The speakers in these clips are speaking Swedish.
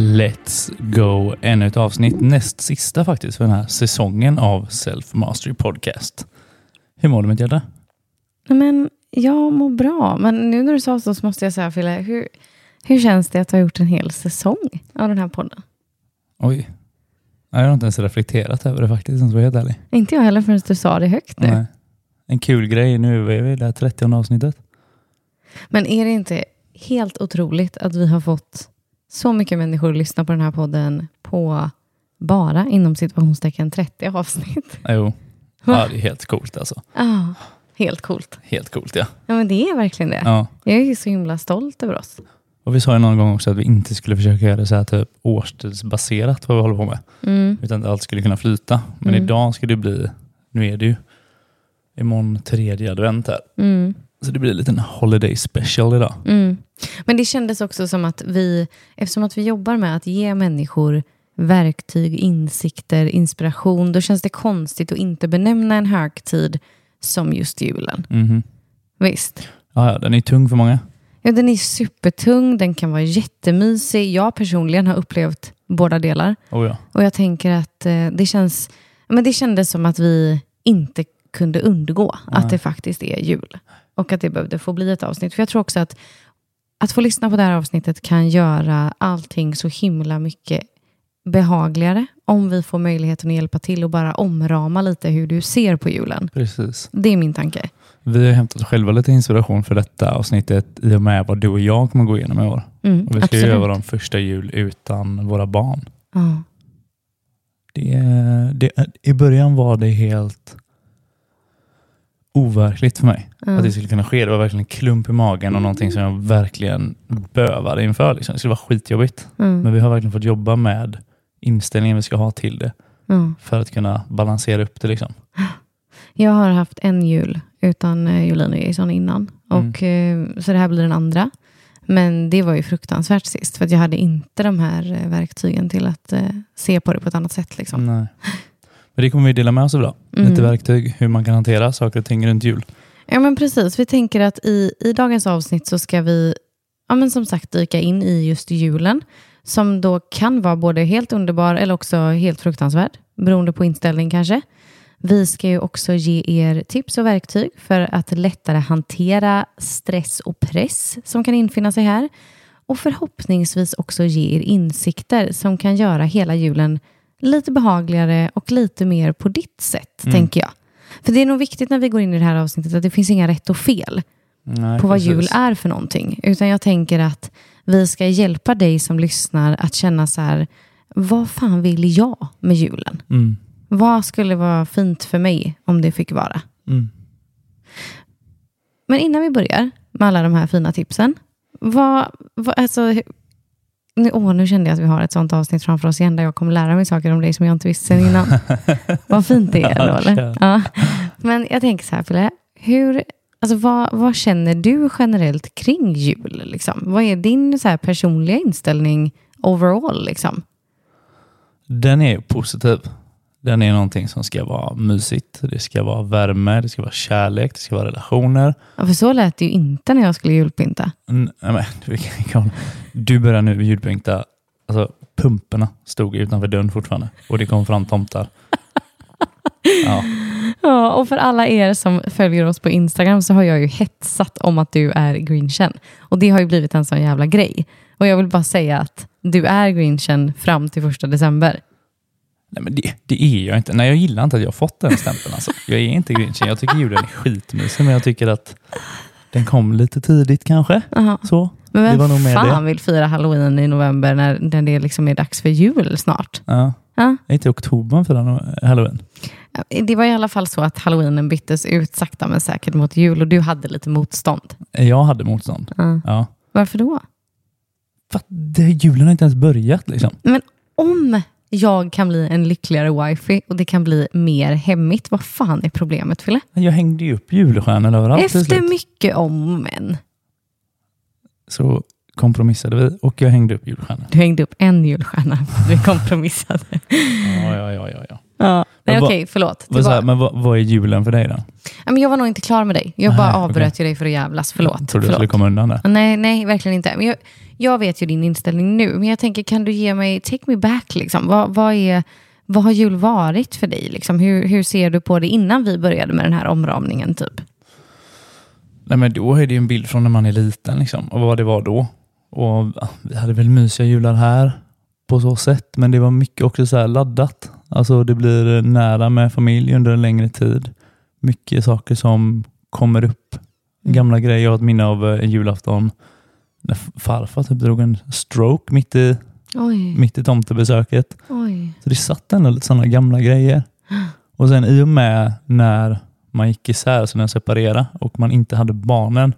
Let's go! Ännu ett avsnitt, näst sista faktiskt för den här säsongen av Self Mastery Podcast. Hur mår du mitt hjärta? Men jag mår bra, men nu när du sa så, så måste jag säga Fille, hur, hur känns det att ha gjort en hel säsong av den här podden? Oj. Jag har inte ens reflekterat över det faktiskt, om jag helt ärlig. Inte jag heller förrän du sa det högt nu. Nej. En kul grej, nu är vi i det här 30 avsnittet. Men är det inte helt otroligt att vi har fått så mycket människor att lyssna på den här podden på bara inom situationstecken 30 avsnitt? Jo. Ja, det är helt coolt alltså. Ja, helt coolt. Helt coolt ja. Ja, men det är verkligen det. ja. Jag är så himla stolt över oss. Och vi sa ju någon gång också att vi inte skulle försöka göra det så här typ årstidsbaserat vad vi håller på med. Mm. Utan att allt skulle kunna flyta. Men Mm. idag ska det bli, nu är det ju imorgon tredje advent här. Mm. Så det blir en liten holiday special idag. Mm. Men det kändes också som att vi, eftersom att vi jobbar med att ge människor verktyg, insikter, inspiration, då känns det konstigt att inte benämna en högtid som just julen. Mhm. Visst? Ja, ja, den är tung för många. Ja, den är supertung, den kan vara jättemysig. Jag personligen har upplevt båda delar. Oh, ja. Och jag tänker att eh, det, känns, men det kändes som att vi inte kunde undgå Nej. att det faktiskt är jul. Och att det behövde få bli ett avsnitt. För jag tror också att att få lyssna på det här avsnittet kan göra allting så himla mycket behagligare om vi får möjligheten att hjälpa till och bara omrama lite hur du ser på julen. Precis. Det är min tanke. Vi har hämtat själva lite inspiration för detta avsnittet i och med vad du och jag kommer gå igenom i år. Mm, Och vi ska absolut. göra vår första jul utan våra barn. Ja. Det, det, I början var det helt overkligt för mig Ja. att det skulle kunna ske. Det var verkligen en klump i magen och någonting som jag verkligen bövade inför. Liksom. Det skulle vara skitjobbigt. Mm. Men vi har verkligen fått jobba med inställningen vi ska ha till det Ja. för att kunna balansera upp det. Liksom. Jag har haft en jul utan eh, Jolin och Jason innan. Mm. Och, eh, så det här blir den andra. Men det var ju fruktansvärt sist. För jag hade inte de här eh, verktygen till att se på det på ett annat sätt. Liksom. Nej. Det kommer vi dela med oss av idag. Mm. Lite verktyg, hur man kan hantera saker och ting runt jul. Ja men precis. Vi tänker att i, i dagens avsnitt så ska vi ja, men som sagt dyka in i just julen. Som då kan vara både helt underbar eller också helt fruktansvärd. Beroende på inställning kanske. Vi ska ju också ge er tips och verktyg för att lättare hantera stress och press som kan infinna sig här. Och förhoppningsvis också ge er insikter som kan göra hela julen lite behagligare och lite mer på ditt sätt, Mm. tänker jag. För det är nog viktigt när vi går in i det här avsnittet att det finns inga rätt och fel Nej, på vad precis. jul är för någonting. Utan jag tänker att vi ska hjälpa dig som lyssnar att känna så här, vad fan vill jag med julen? Mm. Vad skulle vara fint för mig om det fick vara? Mm. Men innan vi börjar med alla de här fina tipsen, vad, vad, alltså, nu, åh, nu kände jag att vi har ett sånt avsnitt framför oss igen där jag kommer lära mig saker om dig som jag inte visste sen innan. vad fint det är då, eller? Ja. Men jag tänker så här, Fille, hur, alltså, vad, vad känner du generellt kring jul? Liksom? Vad är din så här, personliga inställning overall? Liksom? Den är positiv. Den är någonting som ska vara mysigt. Det ska vara värme, det ska vara kärlek, det ska vara relationer. Ja, för så lät det ju inte när jag skulle julpynta. Nej, men, du, du börjar nu ljudpynta. Alltså, pumporna stod utanför dörren fortfarande och det kom fram tomtar. Ja, Ja, och för alla er som följer oss på Instagram så har jag ju hetsat om att du är grinchen. Och det har ju blivit en sån jävla grej. Och jag vill bara säga att du är grinchen fram till första december. Nej, men det, det är jag inte. Nej, jag gillar inte att jag har fått den stämpeln. Alltså. Jag är inte grinchen. Jag tycker julen är skitmysig, men jag tycker att den kom lite tidigt kanske. Aha. Så. Men Det var nog vem mer fan vill fira halloween i november när, när det liksom är dags för jul snart? Ja. Ja. Är inte i oktober för den halloween? Det var i alla fall så att halloweenen byttes ut sakta men säkert mot jul och du hade lite motstånd. Jag hade motstånd. Ja. Ja. Varför då? För att det, julen har inte ens börjat liksom. Men om jag kan bli en lyckligare wifi och det kan bli mer hemmigt, vad fan är problemet Fille? Jag hängde ju upp julstjärnor överallt Efter mycket om och men. Så kompromissade vi och jag hängde upp julstjärnor. Du hängde upp en julstjärna, du kompromissade. Ja, ja, ja, ja. ja. Ja. Nej, okej, förlåt. Det Vad, här, men vad, vad är julen för dig då? Ja, men jag var nog inte klar med dig. Jag bara Nej, avbröt ju dig för att jävlas. Förlåt. Jag trodde du förlåt. skulle komma undan där. Nej, nej, verkligen inte. Men jag, jag vet ju din inställning nu, men jag tänker, kan du ge mig, take me back, liksom. vad, vad, är, vad har jul varit för dig? Liksom? Hur, hur ser du på det innan vi började med den här omramningen? Typ? Nej, men då är det ju en bild från när man är liten liksom, och vad det var då. Och ja, Vi hade väl mysiga jular här på så sätt, men det var mycket också så här laddat. Alltså Det blir nära med familj under en längre tid. Mycket saker som kommer upp. Mm. Gamla grejer. Jag har ett minne av eh, en julafton när farfar typ drog en stroke mitt i, Oj, mitt i tomtebesöket. oj. Så det satt ändå lite sådana gamla grejer. Och sen i och med när man gick isär, så när jag separerade och man inte hade barnen.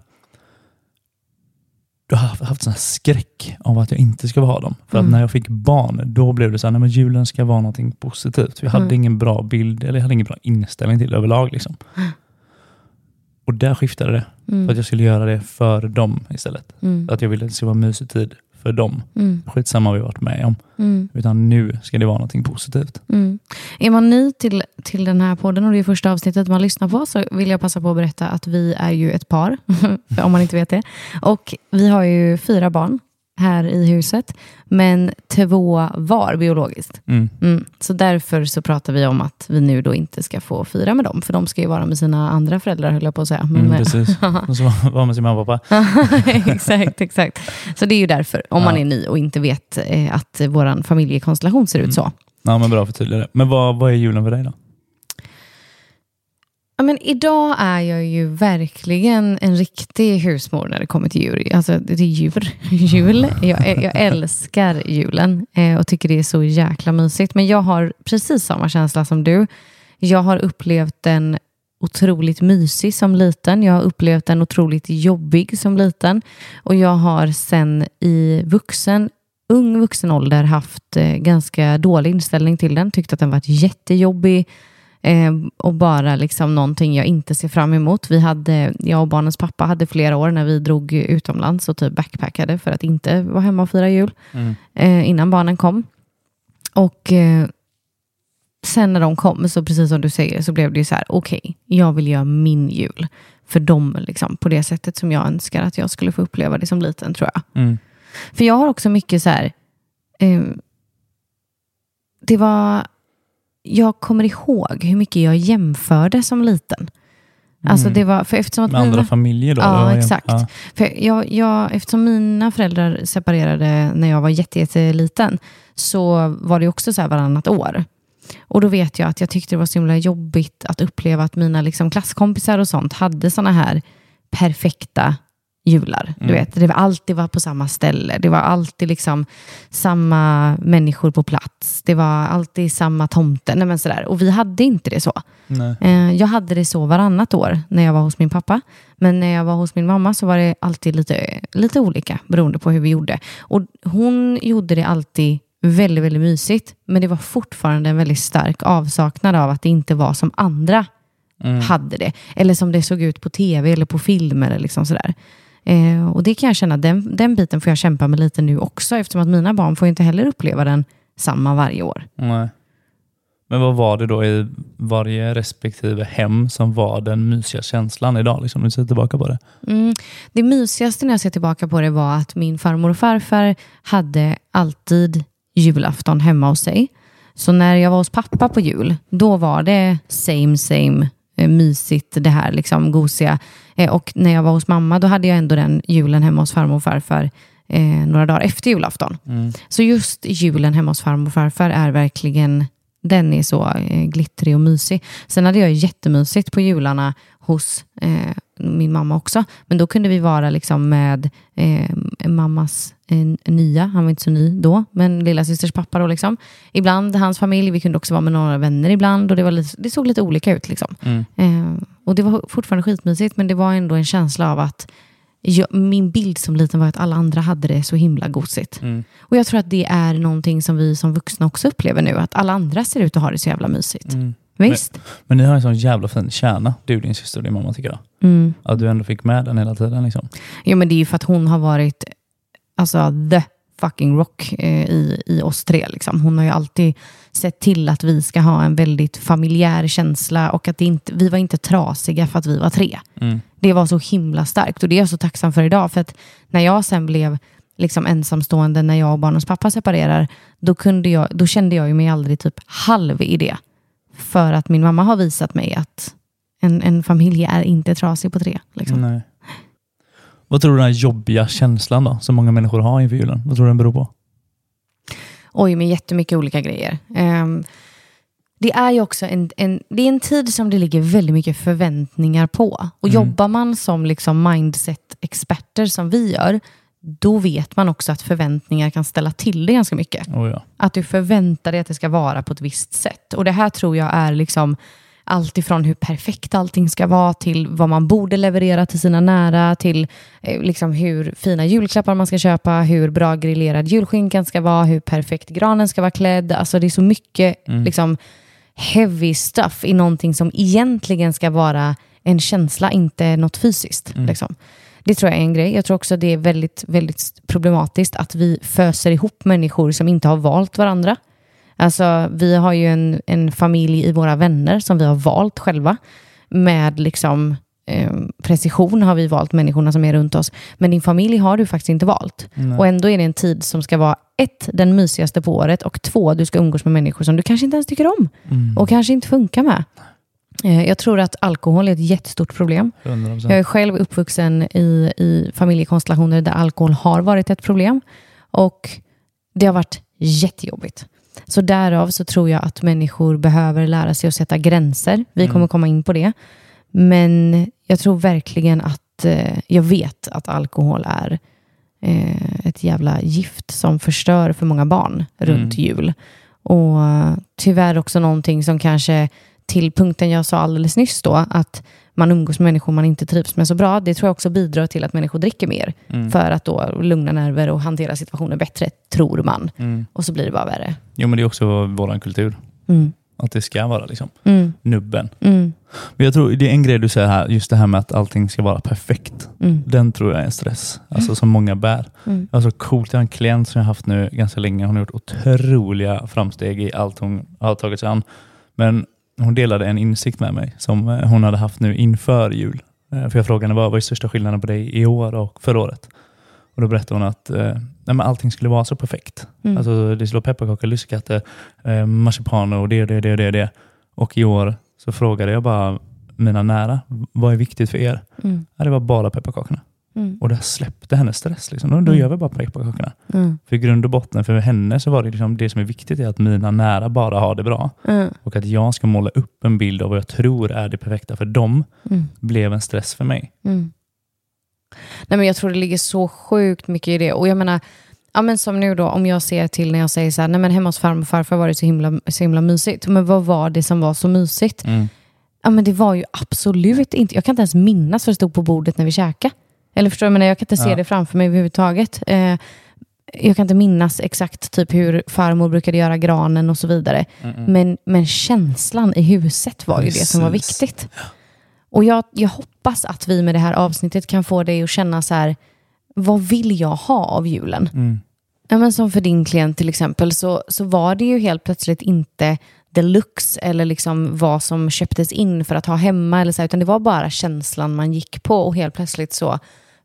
Då har jag haft sån här skräck av att jag inte ska ha dem. För Mm. att när jag fick barn, då blev det så här, nej men julen ska vara någonting positivt. Vi hade Mm. ingen bra bild, eller jag hade ingen bra inställning till det överlag. Liksom. Och där skiftade det. För Mm, att jag skulle göra det för dem istället. mm, Att jag ville att det skulle vara mysig tid för dem. mm, Skitsamma vad vi varit med om. mm. Utan nu ska det vara någonting positivt. Mm. Är man ny till, till den här podden och det är första avsnittet man lyssnar på så vill jag passa på att berätta att vi är ju ett par, om man inte vet det. Och vi har ju fyra barn här i huset, men två var biologiskt. Mm. Mm. Så därför så pratar vi om att vi nu då inte ska få fira med dem, för de ska ju vara med sina andra föräldrar, höll jag på att säga. Men, Mm, precis. Och så var med sin mamma och pappa. exakt, exakt. Så det är ju därför, om man Ja. är ny och inte vet eh, att vår familjekonstellation ser ut Mm. så. Ja, men bra förtydliga det. Men vad, vad är julen för dig då? Ja, men idag är jag ju verkligen en riktig husmor när det kommer till djur. Alltså, det är djur. Jul. Jag, jag älskar julen eh, och tycker det är så jäkla mysigt. Men jag har precis samma känsla som du. Jag har upplevt den otroligt mysig som liten. Jag har upplevt den otroligt jobbig som liten. Och jag har sen i vuxen, ung vuxen ålder haft eh, ganska dålig inställning till den. Tyckt att den varit jättejobbig. Eh, och bara liksom någonting jag inte ser fram emot. Vi hade, jag och barnens pappa hade flera år när vi drog utomlands och typ backpackade för att inte vara hemma och fira jul Mm. eh, innan barnen kom. Och eh, sen när de kom, så precis som du säger, så blev det ju så här, okej, jag vill göra min jul för dem liksom, på det sättet som jag önskar att jag skulle få uppleva det som liten, tror jag. Mm. För jag har också mycket så här, eh, det var, jag kommer ihåg hur mycket jag jämförde som liten. Alltså det var, för eftersom att Mm. Med andra mina- familjer då? Ja, exakt. Ja. för jag, jag, eftersom mina föräldrar separerade när jag var jätte- jätteliten så var det också så här varannat år. Och då vet jag att jag tyckte det var så himla jobbigt att uppleva att mina liksom klasskompisar och sånt hade såna här perfekta jular. Du Mm. vet, det var alltid var på samma ställe. Det var alltid liksom samma människor på plats. Det var alltid samma tomte. Nej, men sådär. Och vi hade inte det så. Eh, Jag hade det så varannat år när jag var hos min pappa. Men när jag var hos min mamma så var det alltid lite, lite olika beroende på hur vi gjorde. Och hon gjorde det alltid väldigt, väldigt mysigt. Men det var fortfarande en väldigt stark avsaknad av att det inte var som andra Mm. hade det. Eller som det såg ut på tv eller på film. Eller liksom sådär. Eh, och det kan jag känna, den, den biten får jag kämpa med lite nu också. Eftersom att mina barn får inte heller uppleva den samma varje år. Nej. Men vad var det då i varje respektive hem som var den mysiga känslan idag? Liksom, när du ser tillbaka på det. Mm. Det mysigaste när jag ser tillbaka på det var att min farmor och farfar hade alltid julafton hemma hos sig. Så när jag var hos pappa på jul, då var det same same, mysigt, det här liksom gosiga. Eh, och när jag var hos mamma, då hade jag ändå den julen hemma hos farmor och farfar eh, några dagar efter julafton. Mm. Så just julen hemma hos farmor och farfar är verkligen, den är så eh, glittrig och mysig. Sen hade jag jättemysigt på jularna hos eh, min mamma också. Men då kunde vi vara liksom med eh, mammas eh, nya, han var inte så ny då, men lilla systers pappa då liksom. Ibland hans familj, vi kunde också vara med några vänner ibland och det, var lite, det såg lite olika ut liksom. Mm. Eh, och det var fortfarande skitmysigt men det var ändå en känsla av att jag, min bild som liten var att alla andra hade det så himla gosigt. Mm. Och jag tror att det är någonting som vi som vuxna också upplever nu, att alla andra ser ut att ha det så jävla mysigt. Mm. Visst? Men ni har en sån jävla fin kärna, du, din syster och din mamma tycker jag. Mm. Att du ändå fick med den hela tiden. Liksom. Jo, men det är ju för att hon har varit alltså, the fucking rock eh, i, i oss tre. Liksom. Hon har ju alltid sett till att vi ska ha en väldigt familjär känsla och att inte, vi var inte trasiga för att vi var tre. Mm. Det var så himla starkt och det är jag så tacksam för idag. För att när jag sen blev liksom ensamstående när jag och barnens pappa separerar, då, kunde jag, då kände jag ju mig aldrig typ halv i det. För att min mamma har visat mig att en, en familj är inte trasig på tre. Liksom. Nej. Vad tror du den här jobbiga känslan då, som många människor har inför julen, vad tror du den beror på? Oj, med jättemycket olika grejer. Ehm, det är ju också en, en, det är en tid som det ligger väldigt mycket förväntningar på. Och Mm. jobbar man som liksom mindset-experter som vi gör, då vet man också att förväntningar kan ställa till det ganska mycket. Oh, ja. Att du förväntar dig att det ska vara på ett visst sätt. Och det här tror jag är liksom allt ifrån hur perfekt allting ska vara till vad man borde leverera till sina nära, till eh, liksom hur fina julklappar man ska köpa, hur bra grillerad julskinkan ska vara, hur perfekt granen ska vara klädd. Alltså det är så mycket Mm. liksom heavy stuff i någonting som egentligen ska vara en känsla, inte något fysiskt. Mm. Liksom. Det tror jag är en grej. Jag tror också det är väldigt, väldigt problematiskt att vi föser ihop människor som inte har valt varandra. Alltså, vi har ju en, en familj i våra vänner som vi har valt själva. Med liksom eh, precision har vi valt människorna som är runt oss. Men din familj har du faktiskt inte valt. Nej. Och ändå är det en tid som ska vara ett, den mysigaste på året och två, du ska umgås med människor som du kanske inte ens tycker om Mm. och kanske inte funkar med. Eh, Jag tror att alkohol är ett jättestort problem. 100%. Jag är själv uppvuxen i, i familjekonstellationer där alkohol har varit ett problem. Och det har varit jättejobbigt. Så därav så tror jag att människor behöver lära sig att sätta gränser. Vi Mm. kommer komma in på det. Men jag tror verkligen att eh, jag vet att alkohol är eh, ett jävla gift som förstör för många barn runt Mm. jul. Och tyvärr också någonting som kanske till punkten jag sa alldeles nyss då, att man umgås med människor man inte trivs med så bra, det tror jag också bidrar till att människor dricker mer. Mm. För att då lugna nerver och hantera situationer bättre, tror man. Mm. Och så blir det bara värre. Jo, men det är också vår kultur. Mm. Att det ska vara liksom Mm. nubben. Mm. Men jag tror det är en grej du säger här, just det här med att allting ska vara perfekt. Mm. Den tror jag är en stress, alltså som många bär. Mm. Alltså coolt, jag har en klient som jag haft nu ganska länge. Hon har gjort otroliga framsteg i allt hon har tagit sig an. Men hon delade en insikt med mig som eh, hon hade haft nu inför jul. Eh, För jag frågade vad vad är största skillnaden på dig i år och förra året? Och Då berättade hon att eh, nej, men allting skulle vara så perfekt. Mm. Alltså, det skulle vara pepparkakor, lussekatter, eh, marsipan och det och det, det och det, det. Och i år så frågade jag bara mina nära, vad är viktigt för er? Mm. Ja, det var bara pepparkakorna. Mm. Och det släppte hennes stress. Liksom. Då, då Mm. gör vi bara pepparkakorna. Mm. För i grund och botten för henne så var det liksom det som är viktigt är att mina nära bara har det bra. Mm. Och att jag ska måla upp en bild av vad jag tror är det perfekta för dem Mm. blev en stress för mig. Mm. Nej, men jag tror det ligger så sjukt mycket i det. Och jag menar, ja, men som nu då, om jag ser till när jag säger så här, nej men hemma hos farmor och farfar var det så himla, så himla mysigt. Men vad var det som var så mysigt? Ja, men det var ju absolut inte, jag kan inte ens minnas vad det stod på bordet när vi käkade. Eller förstår du, men jag kan inte se Ja. det framför mig överhuvudtaget. Eh, jag kan inte minnas exakt typ hur farmor brukade göra granen och så vidare. Men, men känslan i huset var ju det som var viktigt. Och jag, jag hoppas att vi med det här avsnittet kan få dig att känna så här, vad vill jag ha av julen? Mm. Ja, men som för din klient till exempel så, så var det ju helt plötsligt inte deluxe eller liksom vad som köptes in för att ha hemma eller så, här, utan det var bara känslan man gick på och helt plötsligt så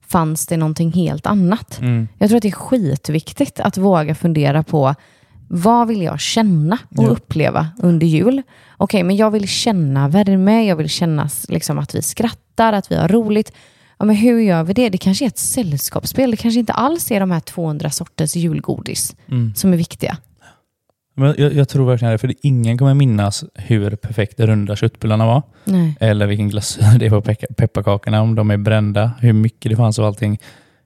fanns det någonting helt annat. Mm. Jag tror att det är skitviktigt att våga fundera på vad vill jag känna och Ja. uppleva under jul? Okej, men jag vill känna värme, jag vill känna liksom, att vi skrattar, att vi har roligt. Ja, men hur gör vi det? Det kanske är ett sällskapsspel. Det kanske inte alls är de här 200 sorters julgodis Mm. som är viktiga. Men jag, jag tror verkligen det, för ingen kommer minnas hur perfekt runda köttbullarna var. Nej. Eller vilken glasyr det var på peppa- pepparkakorna, om de är brända, hur mycket det fanns och allting.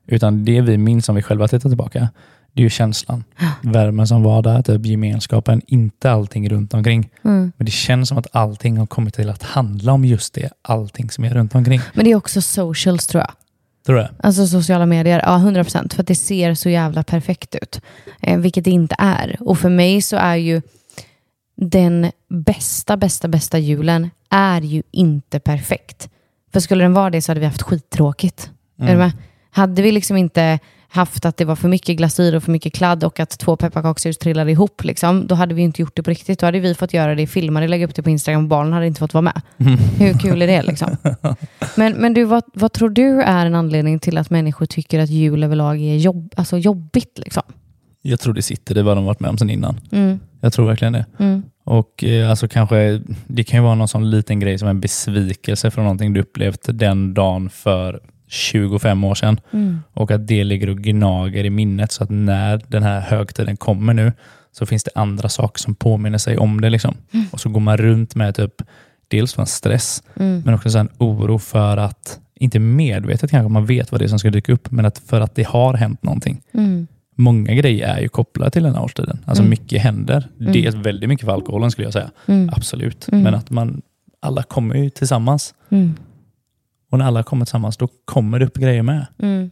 Utan det vi minns om vi själva tittar tillbaka, det är ju känslan. Värmen som var där, typ gemenskapen, inte allting runt omkring. Mm. Men det känns som att allting har kommit till att handla om just det, allting som är runt omkring. Men det är också socials tror jag. Tror du? Alltså sociala medier, ja 100 procent. För att det ser så jävla perfekt ut. Eh, vilket det inte är. Och för mig så är ju den bästa, bästa, bästa julen är ju inte perfekt. För skulle den vara det så hade vi haft skittråkigt. Är du med? Hade vi liksom inte haft att det var för mycket glasyr och för mycket kladd och att två pepparkakshus trillade ihop, liksom, då hade vi inte gjort det på riktigt. Då hade vi fått göra det, filma det, lägga upp det på Instagram och barnen hade inte fått vara med. Hur kul är det? Liksom? Men, men du, vad, vad tror du är en anledning till att människor tycker att jul överlag är jobb, alltså jobbigt? Liksom? Jag tror det sitter i vad de varit med om sedan innan. Mm, Jag tror verkligen det. mm, Och eh, alltså kanske, det kan ju vara någon sån liten grej som en besvikelse från någonting du upplevt den dagen för 25 år sedan. mm, Och att det ligger och gnager i minnet så att när den här högtiden kommer nu så finns det andra saker som påminner sig om det. Liksom. Och så går man runt med typ dels en stress mm, men också så en oro för att, inte medvetet kanske man vet vad det är som ska dyka upp, men att för att det har hänt någonting. mm, Många grejer är ju kopplade till den här årstiden. Alltså Mm. mycket händer. Mm. Det är väldigt mycket för alkoholen skulle jag säga. mm, Absolut. Mm. Men att man, alla kommer ju tillsammans. Och när alla kommer tillsammans, då kommer det upp grejer med. Mm.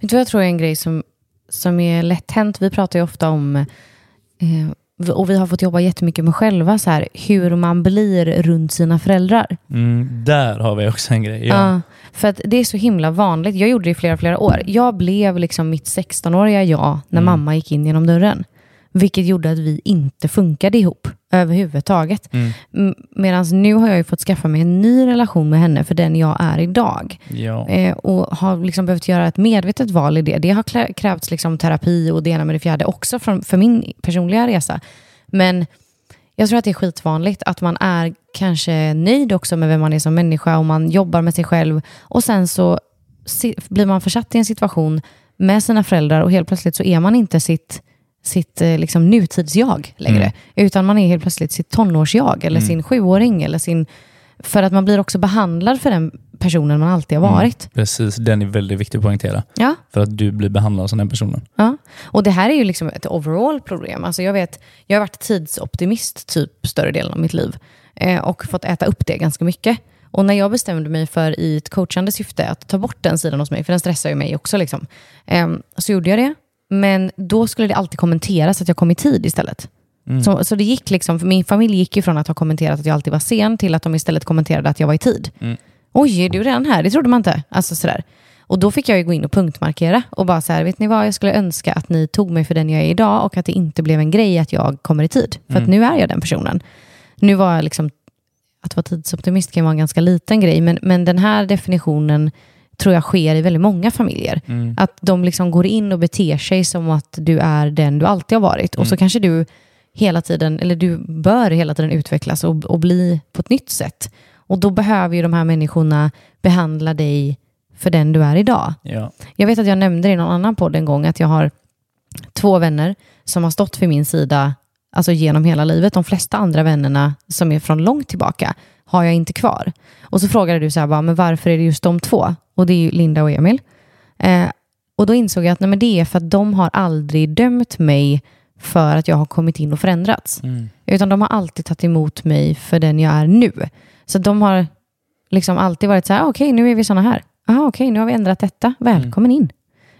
Vet du vad jag tror är en grej som, som är lätt hänt? Vi pratar ju ofta om, eh, och vi har fått jobba jättemycket med själva, så här, hur man blir runt sina föräldrar. Mm, där har vi också en grej. Ja. Ja, för att det är så himla vanligt. Jag gjorde det i flera, flera år. Jag blev liksom mitt 16-åriga jag när Mm. mamma gick in genom dörren. Vilket gjorde att vi inte funkade ihop överhuvudtaget. Mm. Medan nu har jag ju fått skaffa mig en ny relation med henne för den jag är idag. Ja. Eh, och har liksom behövt göra ett medvetet val i det. Det har krävts liksom terapi och det ena med det fjärde också från, för min personliga resa. Men jag tror att det är skitvanligt att man är kanske nöjd också med vem man är som människa och man jobbar med sig själv och sen så blir man försatt i en situation med sina föräldrar och helt plötsligt så är man inte sitt, sitt eh, liksom nutidsjag längre. Mm. Utan man är helt plötsligt sitt tonårsjag eller Mm. sin sjuåring eller sin... För att man blir också behandlad för den personen man alltid har varit. Precis, den är väldigt viktig att poängtera. Ja, För att du blir behandlad som den personen. ja. Och det här är ju liksom ett overall problem. Alltså jag vet, jag har varit tidsoptimist typ större delen av mitt liv. Eh, och fått äta upp det ganska mycket. Och när jag bestämde mig för i ett coachande syfte att ta bort den sidan hos mig, för den stressar ju mig också, liksom, eh, så gjorde jag det. Men då skulle det alltid kommenteras att jag kom i tid istället. Mm. Så, så det gick liksom, för min familj gick ju från att ha kommenterat att jag alltid var sen till att de istället kommenterade att jag var i tid. Mm. Oj, är du redan här? Det trodde man inte. Alltså sådär. Och då fick jag ju gå in och punktmarkera och bara så här, vet ni vad, jag skulle önska att ni tog mig för den jag är idag och att det inte blev en grej att jag kommer i tid. För att Mm. nu är jag den personen. Nu var jag liksom, att vara tidsoptimist kan vara en ganska liten grej, men, men den här definitionen tror jag sker i väldigt många familjer. Mm. Att de liksom går in och beter sig som att du är den du alltid har varit. Och så Mm. kanske du hela tiden, eller du bör hela tiden utvecklas och, och bli på ett nytt sätt. Och då behöver ju de här människorna behandla dig för den du är idag. Ja. Jag vet att jag nämnde det i någon annan podd en gång, att jag har två vänner som har stått vid min sida alltså genom hela livet. De flesta andra vännerna som är från långt tillbaka har jag inte kvar. Och så frågade du så här, bara, men varför är det just de två? Och det är ju Linda och Emil. Eh, och då insåg jag att nej, men det är för att de har aldrig dömt mig för att jag har kommit in och förändrats. Mm. Utan de har alltid tagit emot mig för den jag är nu. Så de har liksom alltid varit så här, "Ah, okej nu är vi såna här. Ah, okej nu har vi ändrat detta, välkommen in.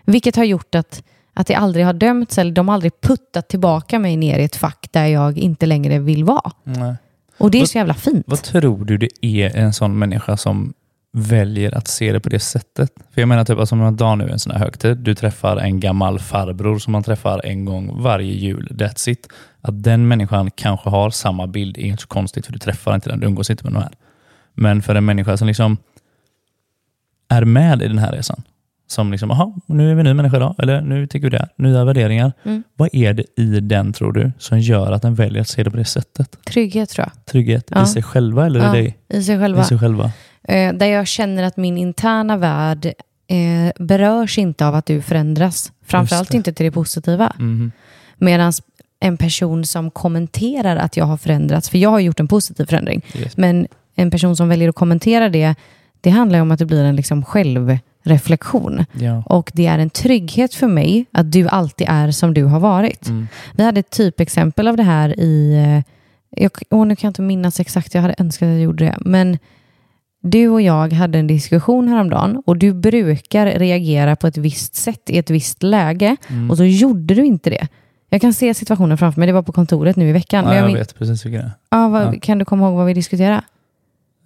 Vilket har gjort att, att det aldrig har dömts eller de har aldrig puttat tillbaka mig ner i ett fack där jag inte längre vill vara. Nej. Och det är Vad- så jävla fint. Vad tror du det är en sån människa som väljer att se det på det sättet? För jag menar typ, alltså om en dag nu en sån här högtid, du träffar en gammal farbror som man träffar en gång varje jul, that's it. Att den människan kanske har samma bild är inte så konstigt för du träffar inte den, du umgås inte med den här. Men för en människa som liksom är med i den här resan, som liksom, jaha, nu är vi en ny människa idag, eller nu tycker vi det, nya värderingar. Mm. Vad är det i den tror du som gör att den väljer att se det på det sättet? Trygghet tror jag. Trygghet Ja. i sig själva eller Ja, i dig? I sig själva. I sig själva. Eh, där jag känner att min interna värld eh, berörs inte av att du förändras. Framförallt inte till det positiva. Mhm. Medan en person som kommenterar att jag har förändrats, för jag har gjort en positiv förändring, Yes. men en person som väljer att kommentera det, det handlar om att det blir en liksom självreflektion. Ja. Och det är en trygghet för mig att du alltid är som du har varit. Mm. Vi hade ett typexempel av det här i, eh, jag, åh, nu kan jag inte minnas exakt, jag hade önskat att jag gjorde det, men Du och jag hade en diskussion häromdagen och du brukar reagera på ett visst sätt i ett visst läge Mm. och så gjorde du inte det. Jag kan se situationen framför mig, det var på kontoret nu i veckan. Ja, jag min- vet precis vilka det är. Ja, vad, Ja. Kan du komma ihåg vad vi diskuterade?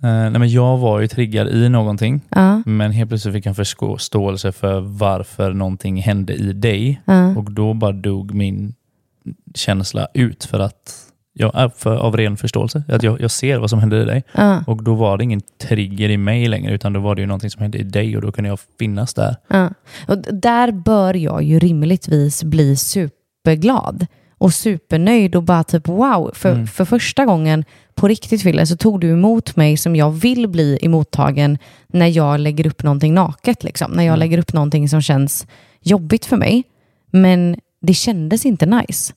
Eh, nej, men jag var ju triggad i någonting, Ja, men helt plötsligt fick jag en förståelse för varför någonting hände i dig. ja, Och då bara dog min känsla ut för att jag, är för, av ren förståelse. Att jag, jag ser vad som hände i dig. ja, Och då var det ingen trigger i mig längre, utan då var det ju någonting som hände i dig och då kunde jag finnas där. ja. Och där bör jag ju rimligtvis bli superglad och supernöjd och bara typ wow. För, Mm. för första gången på riktigt Fille så tog du emot mig som jag vill bli emottagen när jag lägger upp någonting naket. Liksom. När jag Mm. lägger upp någonting som känns jobbigt för mig. Men det kändes inte nice.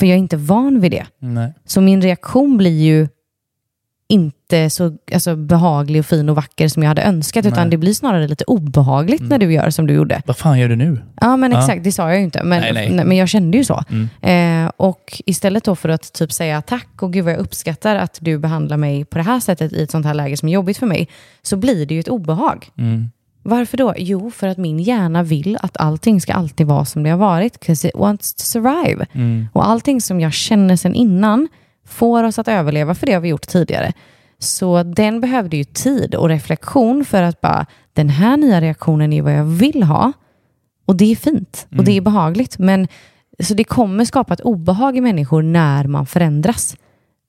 För jag är inte van vid det. Nej. Så min reaktion blir ju inte så alltså, behaglig och fin och vacker som jag hade önskat, utan Nej. det blir snarare lite obehagligt när du gör som du gjorde. Vad fan gör du nu? Ja, men Ja. exakt, det sa jag ju inte, men, Nej, nej. men jag kände ju så. Mm. Eh, och istället då för att typ säga tack och gud vad jag uppskattar att du behandlar mig på det här sättet i ett sånt här läge som är jobbigt för mig, så blir det ju ett obehag. Mm. Varför då? Jo, för att min hjärna vill att allting ska alltid vara som det har varit, 'cause it wants to survive. Mm. Och allting som jag känner sedan innan får oss att överleva, för det har vi gjort tidigare. Så den behövde ju tid och reflektion för att bara, den här nya reaktionen är vad jag vill ha. Och det är fint och det är behagligt. Men, så det kommer skapa ett obehag i människor när man förändras.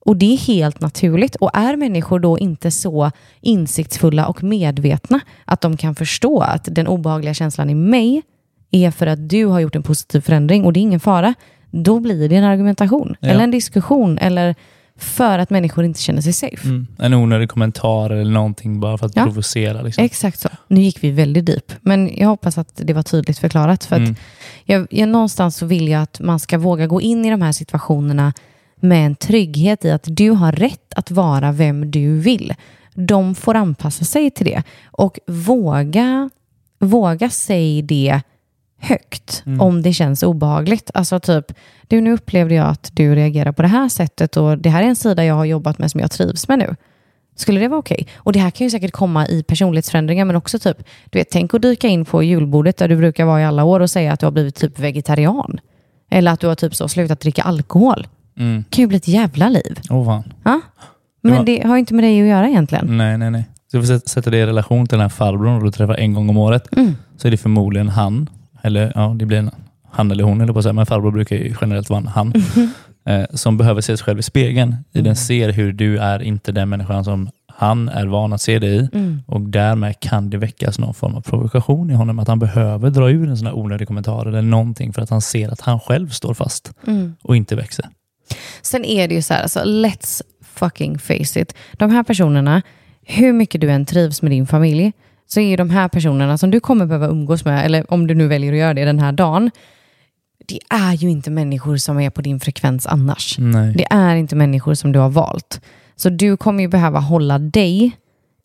Och det är helt naturligt. Och är människor då inte så insiktsfulla och medvetna att de kan förstå att den obehagliga känslan i mig är för att du har gjort en positiv förändring och det är ingen fara, då blir det en argumentation Ja. eller en diskussion eller för att människor inte känner sig safe. Mm. En onödig kommentar eller någonting bara för att Ja. provocera. Liksom. Exakt så. Nu gick vi väldigt deep, men jag hoppas att det var tydligt förklarat. För att Mm. jag, jag, någonstans så vill jag att man ska våga gå in i de här situationerna med en trygghet i att du har rätt att vara vem du vill. De får anpassa sig till det. Och våga, våga säga det högt om det känns obehagligt. Alltså typ, du nu upplevde jag att du reagerar på det här sättet och det här är en sida jag har jobbat med som jag trivs med nu. Skulle det vara okej? Och det här kan ju säkert komma i personlighetsförändringar men också typ, du vet, tänk att dyka in på julbordet där du brukar vara i alla år och säga att du har blivit typ vegetarian. Eller att du har typ så slutat dricka alkohol. Mm. Kan ju bli ett jävla liv. Åh fan. Ja? Men Ja. det har inte med dig att göra egentligen. Nej, nej, nej. Så du får sätta- sätta det i relation till den här farbrorn du träffar en gång om året. Mm. Så är det förmodligen han, eller ja, det blir en han eller hon, eller på att säga, men farbror brukar ju generellt vara en han, eh, som behöver se sig själv i spegeln. I den ser hur du är inte den människan som han är van att se dig i. Mm. Och därmed kan det väckas någon form av provokation i honom. Att han behöver dra ur en sån här onödig kommentar eller någonting för att han ser att han själv står fast Mm. och inte växer. Sen är det ju så här, alltså, let's fucking face it. De här personerna, hur mycket du än trivs med din familj, så är ju de här personerna som du kommer behöva umgås med, eller om du nu väljer att göra det den här dagen, det är ju inte människor som är på din frekvens annars. Nej. Det är inte människor som du har valt. Så du kommer ju behöva hålla dig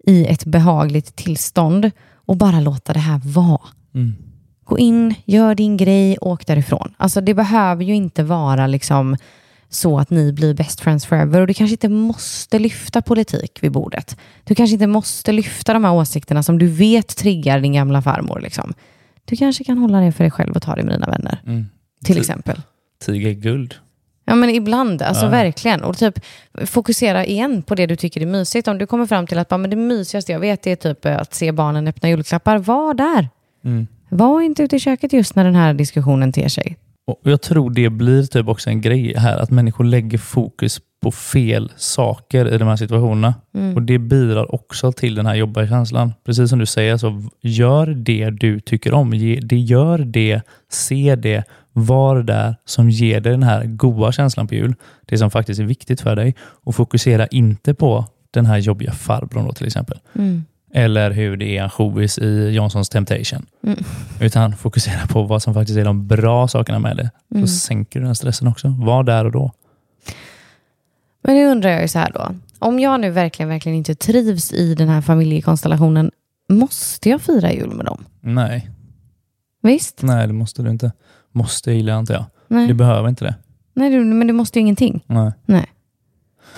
i ett behagligt tillstånd och bara låta det här vara. Mm. Gå in, gör din grej, åk därifrån. Alltså det behöver ju inte vara liksom så att ni blir best friends forever och du kanske inte måste lyfta politik vid bordet. Du kanske inte måste lyfta de här åsikterna som du vet triggar din gamla farmor. Liksom. Du kanske kan hålla det för dig själv och ta det med dina vänner, Mm. till exempel. Tiger guld. Ja men ibland, alltså Ja. verkligen. Och typ fokusera igen på det du tycker är mysigt. Om du kommer fram till att bara, men det mysigaste jag vet är typ att se barnen öppna julklappar, var där. Mm. Var inte ute i köket just när den här diskussionen ter sig. Och jag tror det blir typ också en grej här, att människor lägger fokus på fel saker i de här situationerna. Och Det bidrar också till den här jobbiga känslan. Precis som du säger, så gör det du tycker om. Ge, det gör det, se det, var där som ger dig den här goda känslan på jul. Det som faktiskt är viktigt för dig. Och fokusera inte på den här jobbiga farbrorn då, till exempel. Eller hur det är ansjovis i Johnsons Temptation. Utan fokusera på vad som faktiskt är de bra sakerna med det. Så sänker du den stressen också. Var där och då. Men nu undrar jag ju så här då. Om jag nu verkligen, verkligen inte trivs i den här familjekonstellationen, måste jag fira jul med dem? Nej, Visst? nej det måste du inte. Måste gillar inte jag. Nej, Du behöver inte det. Nej du, men du måste ju ingenting. Nej. Nej.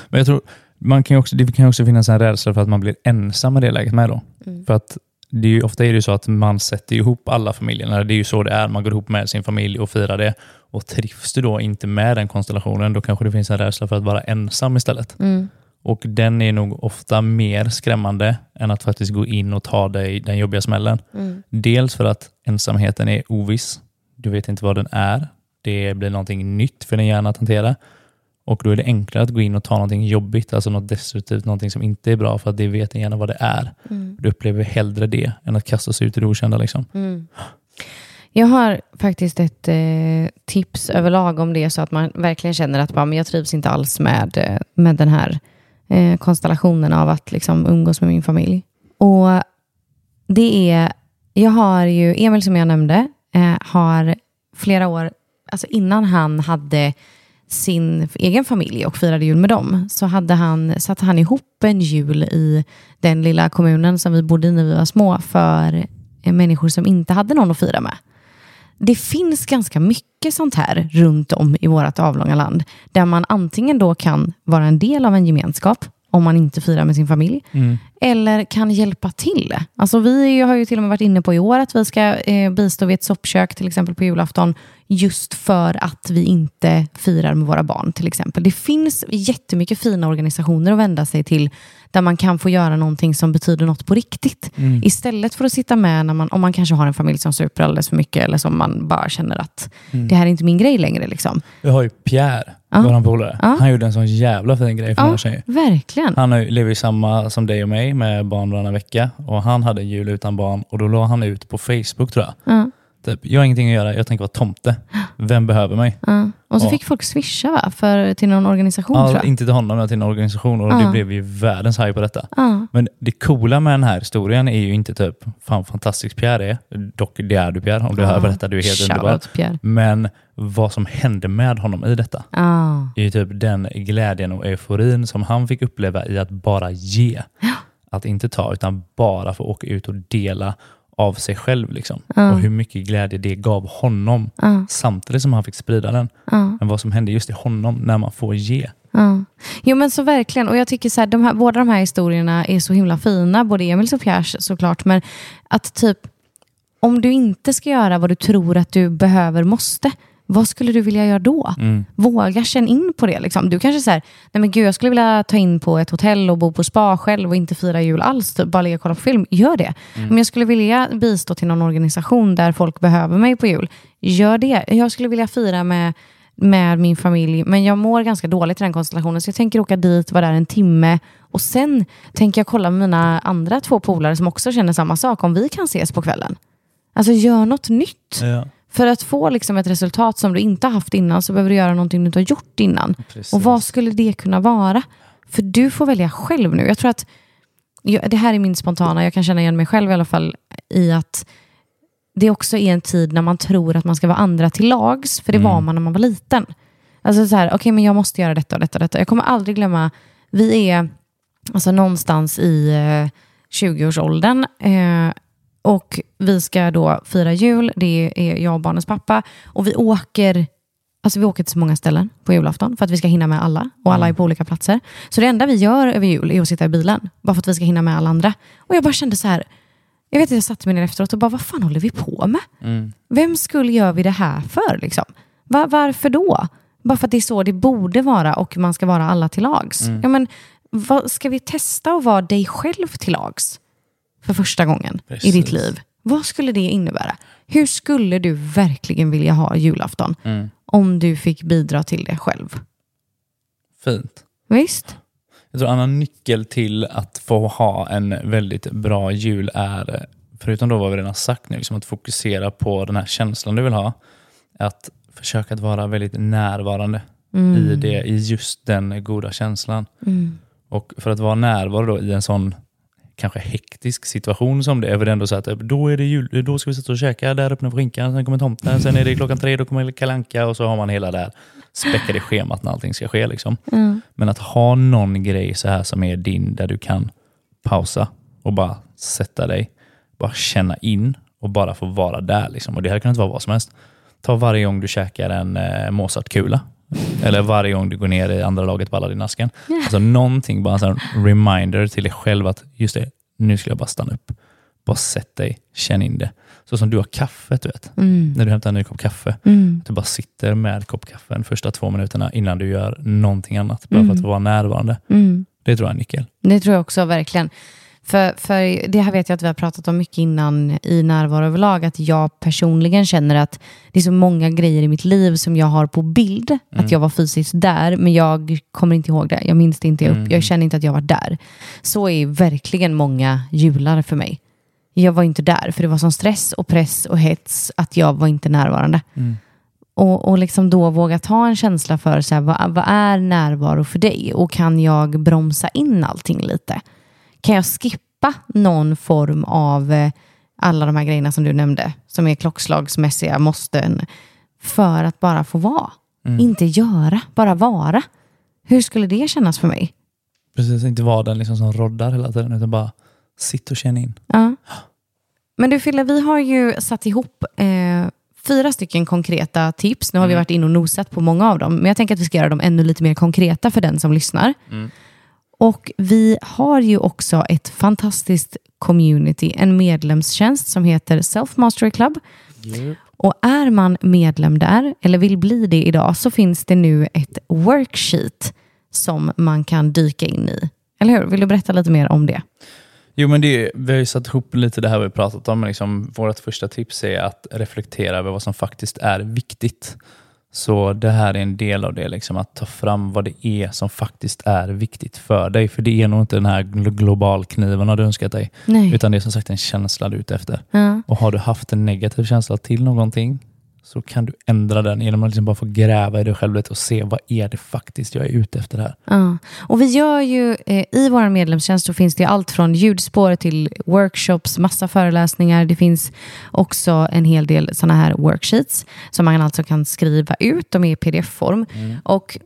Men jag tror man kan också, det kan också finnas en rädsla för att man blir ensam i det läget med då. Mm. För att det är ju, ofta är det så att man sätter ihop alla familjerna. Det är ju så det är. Man går ihop med sin familj och firar det. Och trivs du då inte med den konstellationen, då kanske det finns en rädsla för att vara ensam istället. Mm. Och den är nog ofta mer skrämmande än att faktiskt gå in och ta dig den jobbiga smällen. Mm. Dels för att ensamheten är oviss. Du vet inte vad den är. Det blir någonting nytt för din hjärna att hantera. Och då är det enklare att gå in och ta någonting jobbigt, alltså något destruktivt, någonting som inte är bra, för att det vet din hjärna vad det är. Mm. Du upplever hellre det än att kasta sig ut i det okända. Liksom. Mm. Jag har faktiskt ett eh, tips överlag om det så att man verkligen känner att bara, men jag trivs inte alls med, eh, med den här eh, konstellationen av att liksom, umgås med min familj. Och det är, jag har ju, Emil som jag nämnde, eh, har flera år, alltså innan han hade sin egen familj och firade jul med dem, så hade han, satte han ihop en jul i den lilla kommunen som vi bodde i när vi var små för eh, människor som inte hade någon att fira med. Det finns ganska mycket sånt här runt om i vårt avlånga land, där man antingen då kan vara en del av en gemenskap, om man inte firar med sin familj, mm eller kan hjälpa till. Alltså vi har ju till och med varit inne på i år att vi ska eh, bistå vid ett soppkök till exempel på julafton just för att vi inte firar med våra barn till exempel. Det finns jättemycket fina organisationer att vända sig till där man kan få göra någonting som betyder något på riktigt. Istället för att sitta med när man, om man kanske har en familj som super alldeles för mycket eller som man bara känner att det här är inte min grej längre. Liksom. Jag har ju Pierre, Ja. våran polare. Ja. Han gjorde en sån jävla fin grej för Ja, några tjejer. verkligen. Han lever ju samma som dig och mig med barn varannan vecka och han hade jul utan barn och då la han ut på Facebook tror jag. Ja, Typ, jag har ingenting att göra, jag tänker vara tomte. Vem behöver mig? ja. Och så Ja. fick folk swisha va? För, till någon organisation tror Ja, jag. inte till honom, men till en organisation och Ja. det blev ju världens hype på detta. Men det coola med den här historien är ju inte typ, fan fantastisk Pierre är. Dock det är du Pierre, om du hör berätta, du är helt underbar. Pierre. Men vad som hände med honom i detta Ja. är ju typ den glädjen och euforin som han fick uppleva i att bara ge. Att inte ta, utan bara få åka ut och dela av sig själv. Liksom. Och hur mycket glädje det gav honom Ja. samtidigt som han fick sprida den. Ja. Men vad som hände just i honom när man får ge. Ja. Jo men så verkligen, och jag tycker så här, de här, båda de här historierna är så himla fina, både Emils och Pierres såklart, men att typ om du inte ska göra vad du tror att du behöver, måste, vad skulle du vilja göra då? Mm. Våga känna in på det. Liksom. Du kanske säger, nej men gud jag skulle vilja ta in på ett hotell och bo på spa själv och inte fira jul alls, typ, bara ligga och kolla på film. Gör det. Mm. Men jag skulle vilja bistå till någon organisation där folk behöver mig på jul. Gör det. Jag skulle vilja fira med med min familj, men jag mår ganska dåligt i den konstellationen, så jag tänker åka dit, vara där en timme och sen tänker jag kolla med mina andra två polare som också känner samma sak, om vi kan ses på kvällen. Alltså gör något nytt. Ja, För att få liksom ett resultat som du inte har haft innan så behöver du göra någonting du inte har gjort innan. precis. Och vad skulle det kunna vara? För du får välja själv nu. Jag tror att, det här är min spontana, jag kan känna igen mig själv i alla fall i att det också är en tid när man tror att man ska vara andra till lags, för det var man när man var liten. Alltså så här, okej men jag måste göra detta och detta och detta. Jag kommer aldrig glömma, vi är alltså någonstans i eh, 20-årsåldern eh, och vi ska då fira jul, det är jag och barnens pappa och vi åker Alltså vi åker till så många ställen på julafton för att vi ska hinna med alla och alla är på olika platser. Så det enda vi gör över jul är att sitta i bilen, bara för att vi ska hinna med alla andra. Och jag bara kände så här, jag vet att jag satte mig ner efteråt och bara, vad fan håller vi på med? Mm. Vem skulle gör vi det här för? Liksom? Va- varför då? Bara för att det är så det borde vara och man ska vara alla till lags. Ja, men, vad, ska vi testa att vara dig själv till lags för första gången i Precis. ditt liv? Vad skulle det innebära? Hur skulle du verkligen vilja ha julafton Mm. om du fick bidra till det själv? Fint. Visst? Jag tror en annan nyckel till att få ha en väldigt bra jul är, förutom då vad vi redan sagt nu, liksom att fokusera på den här känslan du vill ha, att försöka att vara väldigt närvarande i, det, i just den goda känslan. Och för att vara närvarande då i en sån kanske hektisk situation som det är, för det är ändå så att typ, då, är det jul, då ska vi sitta och käka, där öppnar skinkan, sen kommer tomten, sen är det klockan tre, då kommer kalanka och så har man hela det här späckade schemat när allting ska ske. Liksom. Men att ha någon grej så här som är din, där du kan pausa och bara sätta dig, bara känna in och bara få vara där. Liksom. Och Det här kan inte vara vad som helst. Ta varje gång du käkar en eh, Mozartkula Eller varje gång du går ner i andra laget på Aladdin-asken. Alltså någonting, bara en reminder till dig själv att just det, nu ska jag bara stanna upp. Bara sätt dig, känn in det. Så som du har kaffet, du vet. Mm. När du hämtar en ny kopp kaffe. Mm. Du bara sitter med kopp kaffe de första två minuterna innan du gör någonting annat. Bara för Mm. att vara närvarande. Mm. Det tror jag är en nyckel. Det tror jag också verkligen. För, för det här vet jag att vi har pratat om mycket innan i närvaro överlag, att jag personligen känner att det är så många grejer i mitt liv som jag har på bild, att jag var fysiskt där, men jag kommer inte ihåg det. Jag minns det inte upp. Mm. Jag känner inte att jag var där. Så är verkligen många jular för mig. Jag var inte där, för det var sån stress och press och hets att jag var inte närvarande. Och, och liksom då våga ta en känsla för så här, vad, vad är närvaro för dig? Och kan jag bromsa in allting lite? Kan jag skippa någon form av eh, alla de här grejerna som du nämnde, som är klockslagsmässiga måsten, för att bara få vara? Inte göra, bara vara. Hur skulle det kännas för mig? Precis, inte vara den liksom som roddar hela tiden, utan bara sitt och känn in. Ja. Men du Fille, vi har ju satt ihop eh, fyra stycken konkreta tips. Nu har vi varit in och nosat på många av dem, men jag tänker att vi ska göra dem ännu lite mer konkreta för den som lyssnar. Och vi har ju också ett fantastiskt community, en medlemstjänst som heter Self Mastery Club. Och är man medlem där, eller vill bli det idag, så finns det nu ett worksheet som man kan dyka in i. Eller hur? Vill du berätta lite mer om det? Jo, men det, vi har ju satt ihop lite det här vi pratat om. men Liksom, vårt första tips är att reflektera över vad som faktiskt är viktigt. Så det här är en del av det, liksom, att ta fram vad det är som faktiskt är viktigt för dig. För det är nog inte den här glo- globalkniven du önskat dig, Nej. utan det är som sagt en känsla du är ute efter. Ja. Och har du haft en negativ känsla till någonting så kan du ändra den genom att liksom bara få gräva i dig själv och se vad är det faktiskt jag är ute efter här. Ja. Och vi gör ju, eh, i vår medlemstjänst så finns det allt från ljudspår till workshops, massa föreläsningar. Det finns också en hel del sådana här worksheets som man alltså kan skriva ut. De är i pdf-form. Och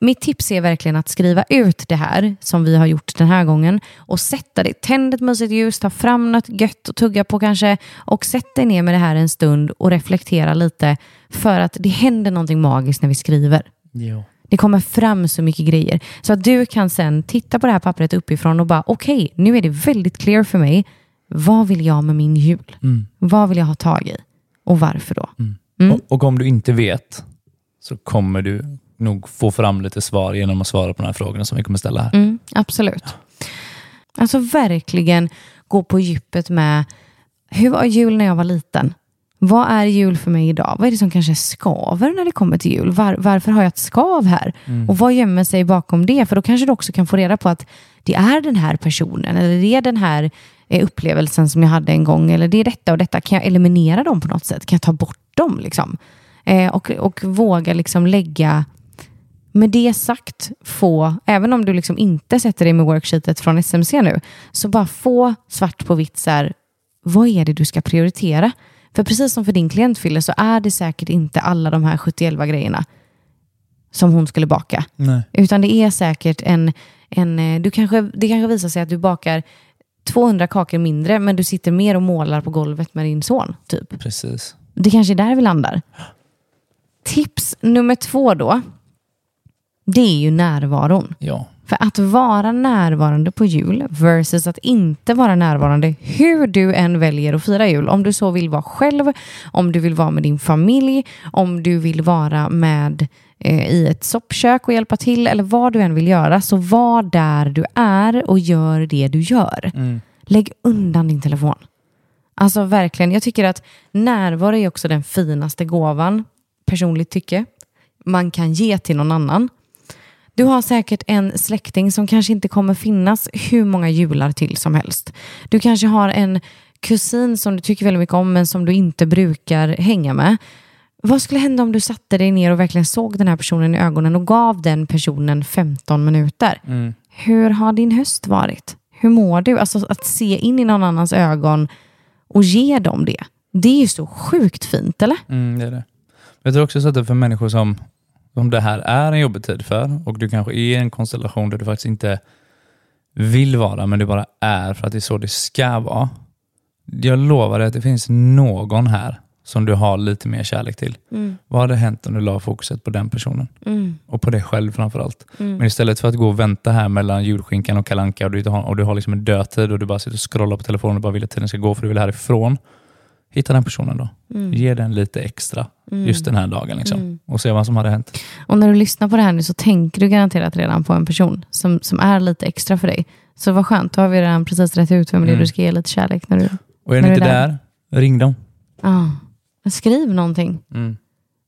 mitt tips är verkligen att skriva ut det här som vi har gjort den här gången och sätta det. Tänd ett mysigt ljus, ta fram något gött att tugga på kanske och sätt dig ner med det här en stund och reflektera lite för att det händer någonting magiskt när vi skriver. Jo. Det kommer fram så mycket grejer. Så att du kan sen titta på det här pappret uppifrån och bara okej, nu är det väldigt clear för mig. Vad vill jag med min jul? Mm. Vad vill jag ha tag i? Och varför då? Mm. Och, och om du inte vet så kommer du nog få fram lite svar genom att svara på de här frågorna som vi kommer ställa här. Mm, absolut. Alltså verkligen gå på djupet med hur var jul när jag var liten? Vad är jul för mig idag? Vad är det som kanske skaver när det kommer till jul? Var, varför har jag ett skav här? Och vad gömmer sig bakom det? För då kanske du också kan få reda på att det är den här personen eller det är den här eh, upplevelsen som jag hade en gång eller det är detta och detta. Kan jag eliminera dem på något sätt? Kan jag ta bort dem? Liksom? Eh, och, och våga liksom lägga med det sagt, få, även om du liksom inte sätter dig med worksheetet från SMC nu, så bara få svart på vitt så här, vad är det du ska prioritera? För precis som för din klient Fille så är det säkert inte alla de här 71 grejerna som hon skulle baka. Nej. Utan det är säkert en, en eh, du kanske, det kanske visar sig att du bakar 200 kakor mindre men du sitter mer och målar på golvet med din son. Typ. Precis. Det kanske är där vi landar. Tips nummer två då, det är ju närvaron. Ja. För att vara närvarande på jul versus att inte vara närvarande hur du än väljer att fira jul. Om du så vill vara själv, om du vill vara med din familj, om du vill vara med eh, i ett soppkök och hjälpa till eller vad du än vill göra. Så var där du är och gör det du gör. Lägg undan din telefon. Alltså verkligen, jag tycker att närvaro är också den finaste gåvan, personligt tycke, man kan ge till någon annan. Du har säkert en släkting som kanske inte kommer finnas hur många jular till som helst. Du kanske har en kusin som du tycker väldigt mycket om men som du inte brukar hänga med. Vad skulle hända om du satte dig ner och verkligen såg den här personen i ögonen och gav den personen 15 minuter? Hur har din höst varit? Hur mår du? Alltså att se in i någon annans ögon och ge dem det. Det är ju så sjukt fint, eller? Mm, det är det. Jag tror också så att det är för människor som, om det här är en jobbig tid för och du kanske är i en konstellation där du faktiskt inte vill vara, men du bara är för att det är så det ska vara. Jag lovar dig att det finns någon här som du har lite mer kärlek till. Mm. Vad hade hänt om du la fokuset på den personen? Mm. Och på dig själv framförallt. Mm. Men istället för att gå och vänta här mellan julskinkan och kalanka och du, har, och du har liksom en dödtid och du bara sitter och scrollar på telefonen och bara vill att tiden ska gå för du vill härifrån. Hitta den personen då. Mm. Ge den lite extra Mm. just den här dagen liksom. Mm. och se vad som hade hänt. Och när du lyssnar på det här nu så tänker du garanterat redan på en person som, som är lite extra för dig. Så vad skönt, då har vi redan precis rätt ut vem det är Mm. du ska ge lite kärlek. När du, Och är ni inte är där, ring dem. ja. Skriv någonting. Mm.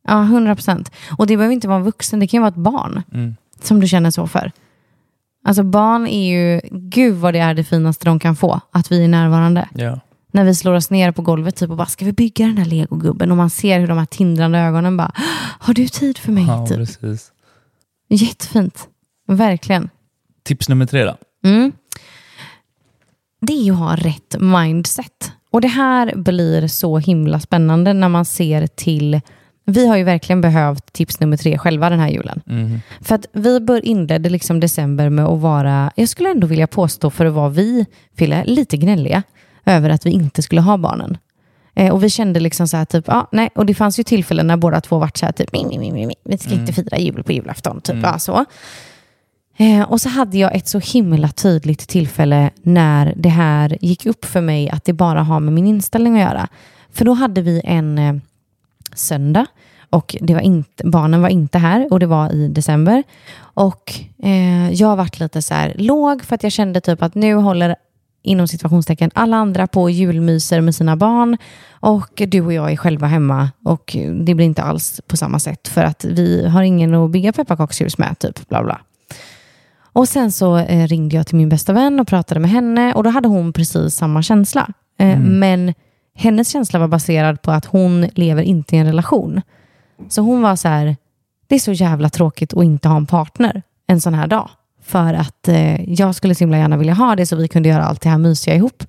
Ja, 100 procent. Och det behöver inte vara en vuxen, det kan ju vara ett barn Mm. som du känner så för. Alltså barn är ju, gud vad det är det finaste de kan få, att vi är närvarande. Ja. När vi slår oss ner på golvet typ och bara, ska vi bygga den där legogubben? Och man ser hur de här tindrande ögonen bara, har du tid för mig? ja, typ. precis. Jättefint, verkligen. Tips nummer tre då. Mm. Det är ju att ha rätt mindset. Och det här blir så himla spännande när man ser till... Vi har ju verkligen behövt tips nummer tre själva den här julen. Mhm. För att vi bör inledde liksom december med att vara, jag skulle ändå vilja påstå för att vara vi, Fille, lite gnälliga över att vi inte skulle ha barnen. Eh, och vi kände liksom så här typ, ja, nej, och det fanns ju tillfällen när båda två vart så här typ, mi, mi, mi, mi, vi ska inte fira jul på julafton, typ, ja, så. Eh, och så hade jag ett så himla tydligt tillfälle när det här gick upp för mig att det bara har med min inställning att göra. För då hade vi en eh, söndag och det var inte, barnen var inte här och det var i december. Och eh, jag varit lite så här låg för att jag kände typ att nu håller inom situationstecken alla andra på julmyser med sina barn och du och jag är själva hemma och det blir inte alls på samma sätt för att vi har ingen att bygga pepparkakshus med typ bla bla. Och sen så eh, ringde jag till min bästa vän och pratade med henne och då hade hon precis samma känsla. Eh, Men hennes känsla var baserad på att hon lever inte i en relation. Så hon var så här, det är så jävla tråkigt att inte ha en partner en sån här dag. För att eh, jag skulle så himla gärna vilja ha det så vi kunde göra allt det här mysiga ihop.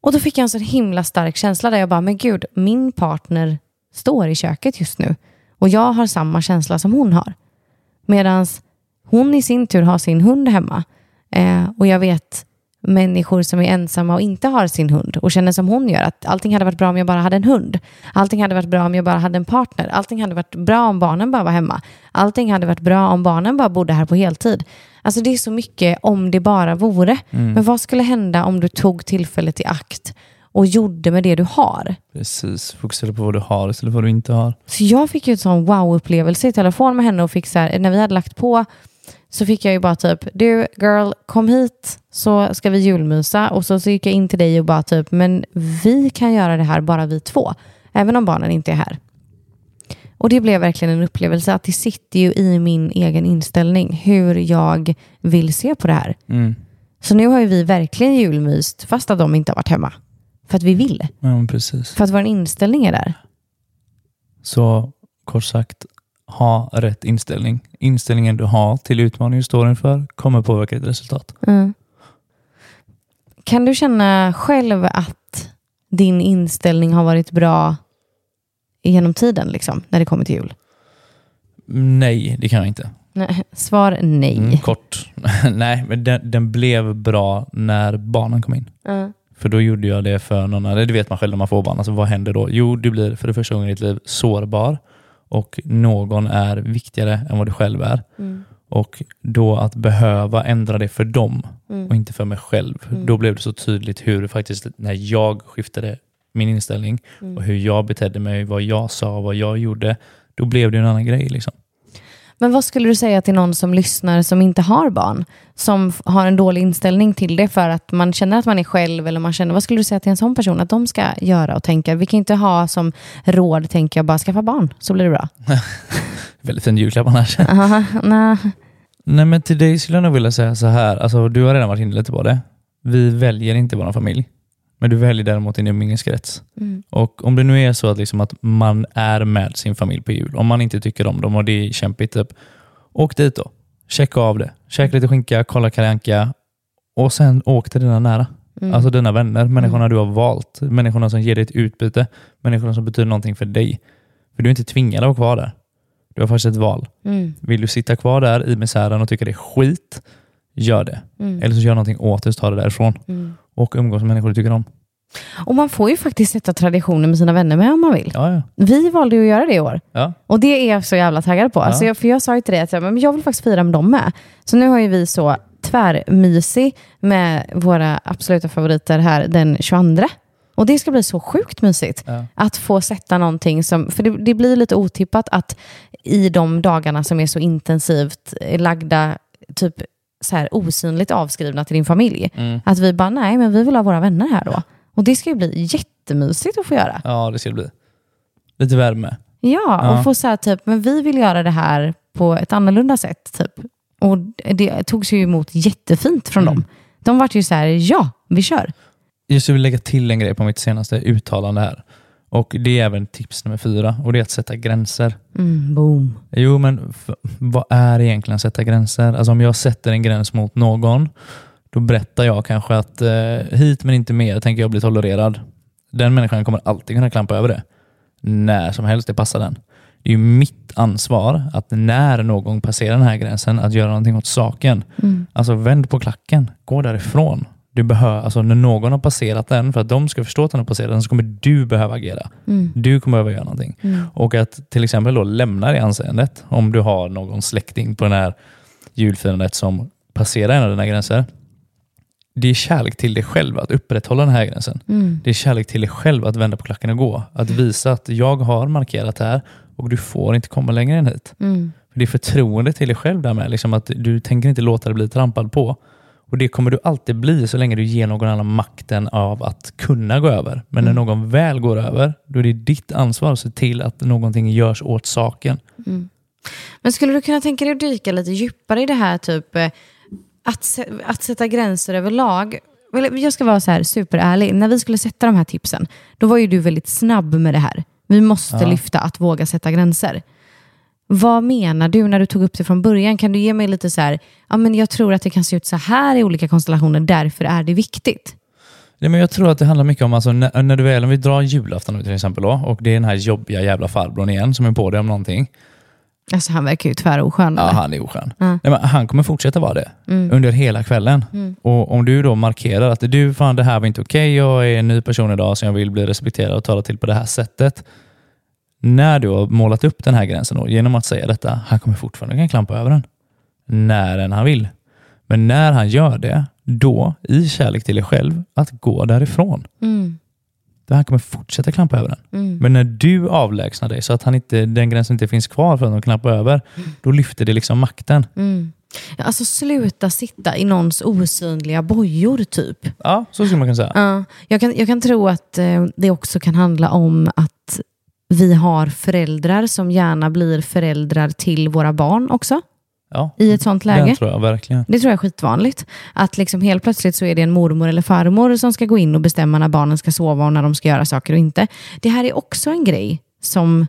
Och då fick jag en så himla stark känsla där jag bara, men gud, min partner står i köket just nu. Och jag har samma känsla som hon har. Medan hon i sin tur har sin hund hemma. Eh, och jag vet människor som är ensamma och inte har sin hund och känner som hon gör att allting hade varit bra om jag bara hade en hund. Allting hade varit bra om jag bara hade en partner. Allting hade varit bra om barnen bara var hemma. Allting hade varit bra om barnen bara bodde här på heltid. Alltså det är så mycket om det bara vore. Men vad skulle hända om du tog tillfället i akt och gjorde med det du har? Precis. Fokusera på vad du har istället för vad du inte har. Så jag fick ju en sån wow-upplevelse i telefon med henne och fick så här, när vi hade lagt på så fick jag ju bara typ, du girl, kom hit så ska vi julmysa. Och så, så gick jag in till dig och bara typ, men vi kan göra det här bara vi två. Även om barnen inte är här. Och det blev verkligen en upplevelse att det sitter ju i min egen inställning hur jag vill se på det här. Mm. Så nu har ju vi verkligen julmyst fast att de inte har varit hemma. För att vi vill. Ja, precis. För att vår inställning är där. Så kort sagt, ha rätt inställning. Inställningen du har till utmaningen du står inför kommer påverka ditt resultat. Mm. Kan du känna själv att din inställning har varit bra genom tiden, liksom, när det kommer till jul? Nej, det kan jag inte. Nej, Svar nej. Mm, kort. Nej, men den, den blev bra när barnen kom in. Mm. För då gjorde jag det för någon, eller det vet man själv när man får barn. Alltså, vad händer då? Jo, du blir för det första gången i ditt liv sårbar och någon är viktigare än vad du själv är. Mm. Och då att behöva ändra det för dem Mm. och inte för mig själv. Då blev det så tydligt hur faktiskt, när jag skiftade min inställning Mm. och hur jag betedde mig, vad jag sa, vad jag gjorde. Då blev det en annan grej. Liksom. Men vad skulle du säga till någon som lyssnar som inte har barn? Som har en dålig inställning till det för att man känner att man är själv eller man känner, vad skulle du säga till en sån person att de ska göra och tänka? Vi kan inte ha som råd, tänker jag, bara skaffa barn så blir det bra. Väldigt fin julklapp annars. Aha, nej. Nej men till dig skulle jag nog vilja säga så här. Alltså, du har redan varit inne lite på det. Vi väljer inte vår familj. Men du väljer däremot din umgängeskrets. Mm. Och om det nu är så att, liksom att man är med sin familj på jul, om man inte tycker om dem och det är kämpigt, typ, åk dit då. Checka av det. Käka lite skinka, kolla Kalle Anka och sen åk till dina nära. Mm. Alltså dina vänner, människorna du har valt, människorna som ger dig ett utbyte, människorna som betyder någonting för dig. För du är inte tvingad att vara kvar där. Du har faktiskt ett val. Mm. Vill du sitta kvar där i misären och tycka det är skit, gör det. Mm. Eller så gör någonting åt det och ta det därifrån. Och umgås med människor du tycker om. Och man får ju faktiskt sätta traditioner med sina vänner med om man vill. Ja, ja. Vi valde ju att göra det i år. ja. Och det är jag så jävla taggad på. Alltså jag, för jag sa ju till dig att jag, men jag vill faktiskt fira med dem med. Så nu har ju vi så tvärmysig med våra absoluta favoriter här den 22. Och det ska bli så sjukt mysigt. Ja. Att få sätta någonting som, för det, det blir lite otippat att i de dagarna som är så intensivt lagda, typ så här osynligt avskrivna till din familj, Mm. att vi bara, nej men vi vill ha våra vänner här då. Och det ska ju bli jättemysigt att få göra. ja, det ska det bli. Lite värme. Ja, Ja. och få säga typ, men vi vill göra det här på ett annorlunda sätt. Typ. Och det togs ju emot jättefint från Mm. dem. De vart ju så här, ja, vi kör. Jag skulle vilja lägga till en grej på mitt senaste uttalande här. Och Det är även tips nummer fyra och det är att sätta gränser. Mm, boom. Jo, men vad är egentligen att sätta gränser? Alltså om jag sätter en gräns mot någon, då berättar jag kanske att eh, hit men inte mer tänker jag bli tolererad. Den människan kommer alltid kunna klampa över det. När som helst det passar den. Det är ju mitt ansvar att när någon passerar den här gränsen, att göra någonting åt saken. Mm. Alltså vänd på klacken, gå därifrån. Du behöver, alltså när någon har passerat den, för att de ska förstå att den har passerat den, så kommer du behöva agera. Mm. Du kommer behöva göra någonting. Mm. Och att till exempel då lämna det anseendet, om du har någon släkting på det här julfirandet som passerar en av dina gränser. Det är kärlek till dig själv att upprätthålla den här gränsen. Mm. Det är kärlek till dig själv att vända på klacken och gå. Att visa att jag har markerat här och du får inte komma längre än hit. Mm. För Det är förtroende till dig själv där med. Liksom att du tänker inte låta dig bli trampad på. Och Det kommer du alltid bli så länge du ger någon annan makten av att kunna gå över. Men när någon väl går över, då är det ditt ansvar att se till att någonting görs åt saken. Men skulle du kunna tänka dig att dyka lite djupare i det här, typ eh, att, att sätta gränser överlag? Jag ska vara så här superärlig. När vi skulle sätta de här tipsen, då var ju du väldigt snabb med det här. Vi måste Ja. lyfta att våga sätta gränser. Vad menar du när du tog upp det från början? Kan du ge mig lite så här, ja men jag tror att det kan se ut så här i olika konstellationer, därför är det viktigt. Nej, men jag tror att det handlar mycket om, alltså, när, när du väl, om vi drar julafton till exempel, då, och det är den här jobbiga jävla farbrorn igen som är på dig om någonting. Alltså han verkar ju tväroskön. Ja, han är oskön. Ja. Nej, men han kommer fortsätta vara det Mm. under hela kvällen. Mm. Och Om du då markerar att du, fan det här var inte okej, jag är en ny person idag så jag vill bli respekterad och tala till på det här sättet. När du har målat upp den här gränsen då, genom att säga detta, han kommer fortfarande kunna klampa över den. När än han vill. Men när han gör det, då, i kärlek till dig själv, att gå därifrån. Mm. Han kommer fortsätta klampa över den. Mm. Men när du avlägsnar dig så att han inte, den gränsen inte finns kvar för att de klappar över, då lyfter det liksom makten. Mm. Alltså sluta sitta i någons osynliga bojor typ. Ja, så skulle man kunna säga. Ja, jag, kan, jag kan tro att eh, det också kan handla om att vi har föräldrar som gärna blir föräldrar till våra barn också Ja, i ett sånt läge. den tror jag verkligen. Det tror jag är skitvanligt. Att liksom helt plötsligt så är det en mormor eller farmor som ska gå in och bestämma när barnen ska sova och när de ska göra saker och inte. Det här är också en grej som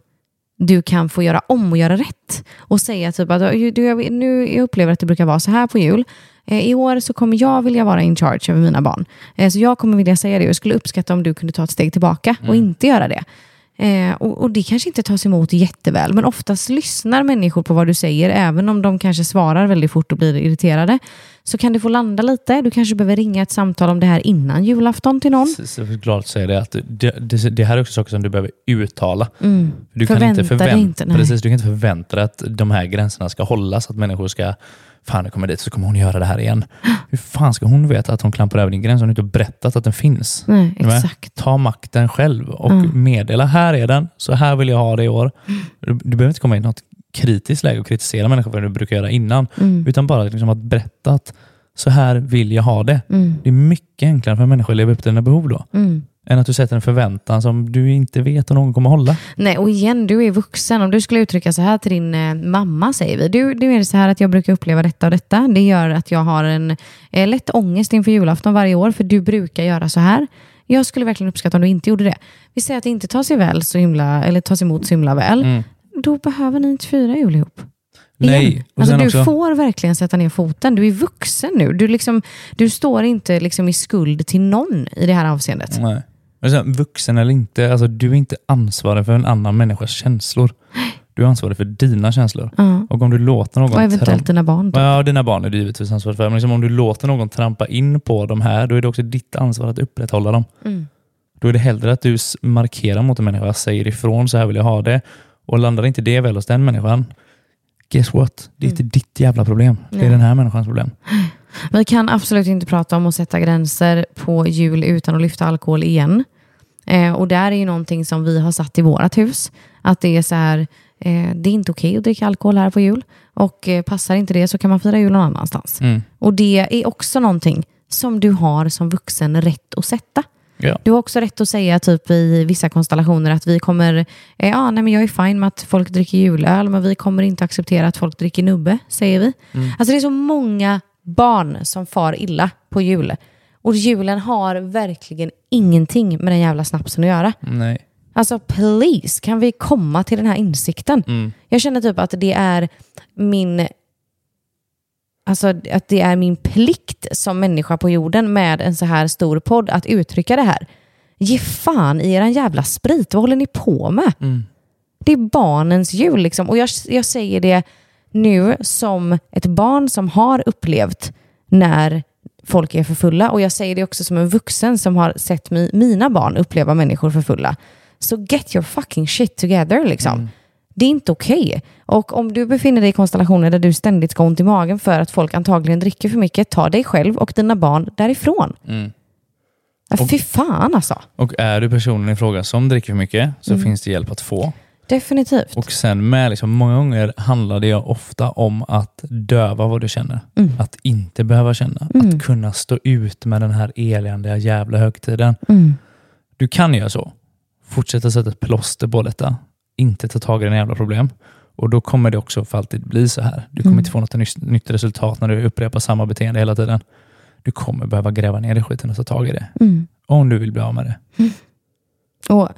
du kan få göra om och göra rätt. Och säga typ att du, nu jag upplever att det brukar vara så här på jul. Eh, I år så kommer jag vilja vara in charge över mina barn. Eh, så jag kommer vilja säga det. Jag skulle uppskatta om du kunde ta ett steg tillbaka och inte göra det. Eh, och, och det kanske inte tas emot jätteväl, men oftast lyssnar människor på vad du säger, även om de kanske svarar väldigt fort och blir irriterade. Så kan det få landa lite. Du kanske behöver ringa ett samtal om det här innan julafton till någon. Jag är glad att säga det. Att det, det, det här är också saker som du behöver uttala. Mm. Du Förvänta kan inte förvänta, inte, nej. precis, du kan inte förvänta dig att de här gränserna ska hållas, att människor ska Fan, nu kommer jag dit så kommer hon göra det här igen. Hur fan ska hon veta att hon klampar över din gräns om du inte har berättat att den finns? Nej, exakt. Ta makten själv och Mm. meddela, här är den, så här vill jag ha det i år. Du, du behöver inte komma i något kritiskt läge och kritisera människor för det du brukar göra innan, Mm. utan bara liksom att berätta att så här vill jag ha det. Mm. Det är mycket enklare för människor att leva upp till dina behov då, Mm. Än att du sätter en förväntan som du inte vet om någon kommer hålla. Nej, och igen, du är vuxen. Om du skulle uttrycka så här till din eh, mamma, säger vi. Du, du är det så här att jag brukar uppleva detta och detta. Det gör att jag har en eh, lätt ångest inför julafton varje år, för du brukar göra så här. Jag skulle verkligen uppskatta om du inte gjorde det. Vi säger att det inte tas, sig väl så himla, eller tas emot så himla väl. Mm. Då behöver ni inte fira jul ihop. Nej. Alltså, du också, får verkligen sätta ner foten. Du är vuxen nu. Du, liksom, du står inte liksom i skuld till någon i det här avseendet. Nej. Men vuxen eller inte, alltså, du är inte ansvarig för en annan människas känslor. Du är ansvarig för dina känslor. Ja. Och om du låter någon Och eventuellt dina barn. då. Ja, dina barn är du givetvis ansvarig för. Men liksom om du låter någon trampa in på de här, då är det också ditt ansvar att upprätthålla dem. Mm. Då är det hellre att du markerar mot en människa, säger ifrån, så här vill jag ha det. Och landar inte det väl hos den människan, guess what? Det är inte ditt jävla problem. Det är Nej. den här människans problem. Vi kan absolut inte prata om att sätta gränser på jul utan att lyfta alkohol igen. Eh, och där är ju någonting som vi har satt i vårt hus. Att det är så här, eh, det är inte okej att dricka alkohol här på jul. Och eh, passar inte det så kan man fira jul någon annanstans. Mm. Och det är också någonting som du har som vuxen rätt att sätta. Ja. Du har också rätt att säga typ i vissa konstellationer att vi kommer, eh, ja nej men jag är fine med att folk dricker julöl men vi kommer inte acceptera att folk dricker nubbe, säger vi. Alltså det är så många barn som far illa på jul. Och julen har verkligen ingenting med den jävla snapsen att göra. Nej. Alltså please, kan vi komma till den här insikten? Mm. Jag känner typ att det är min Alltså att det är min plikt som människa på jorden med en så här stor podd att uttrycka det här. Ge fan i er jävla sprit, vad håller ni på med? Mm. Det är barnens jul liksom. Och jag, jag säger det nu som ett barn som har upplevt när folk är för fulla. Och jag säger det också som en vuxen som har sett mi, mina barn uppleva människor för fulla. Så get your fucking shit together liksom. Det är inte okej. Och om du befinner dig i konstellationer där du ständigt ska ont i magen för att folk antagligen dricker för mycket, ta dig själv och dina barn därifrån. Mm. Ja, fy fan alltså. Och är du personen i fråga som dricker för mycket så finns det hjälp att få. Definitivt. Och sen med, liksom, många gånger handlar det ofta om att döva vad du känner. Mm. Att inte behöva känna. Att kunna stå ut med den här eländiga jävla högtiden. Mm. Du kan göra så. Fortsätta sätta ett plåster på detta. Inte ta tag i dina jävla problem. Och då kommer det också för alltid bli så här. Du kommer Mm. inte få något nytt, nytt resultat när du upprepar samma beteende hela tiden. Du kommer behöva gräva ner i skiten och ta tag i det. Mm. Om du vill bli av med det. Och,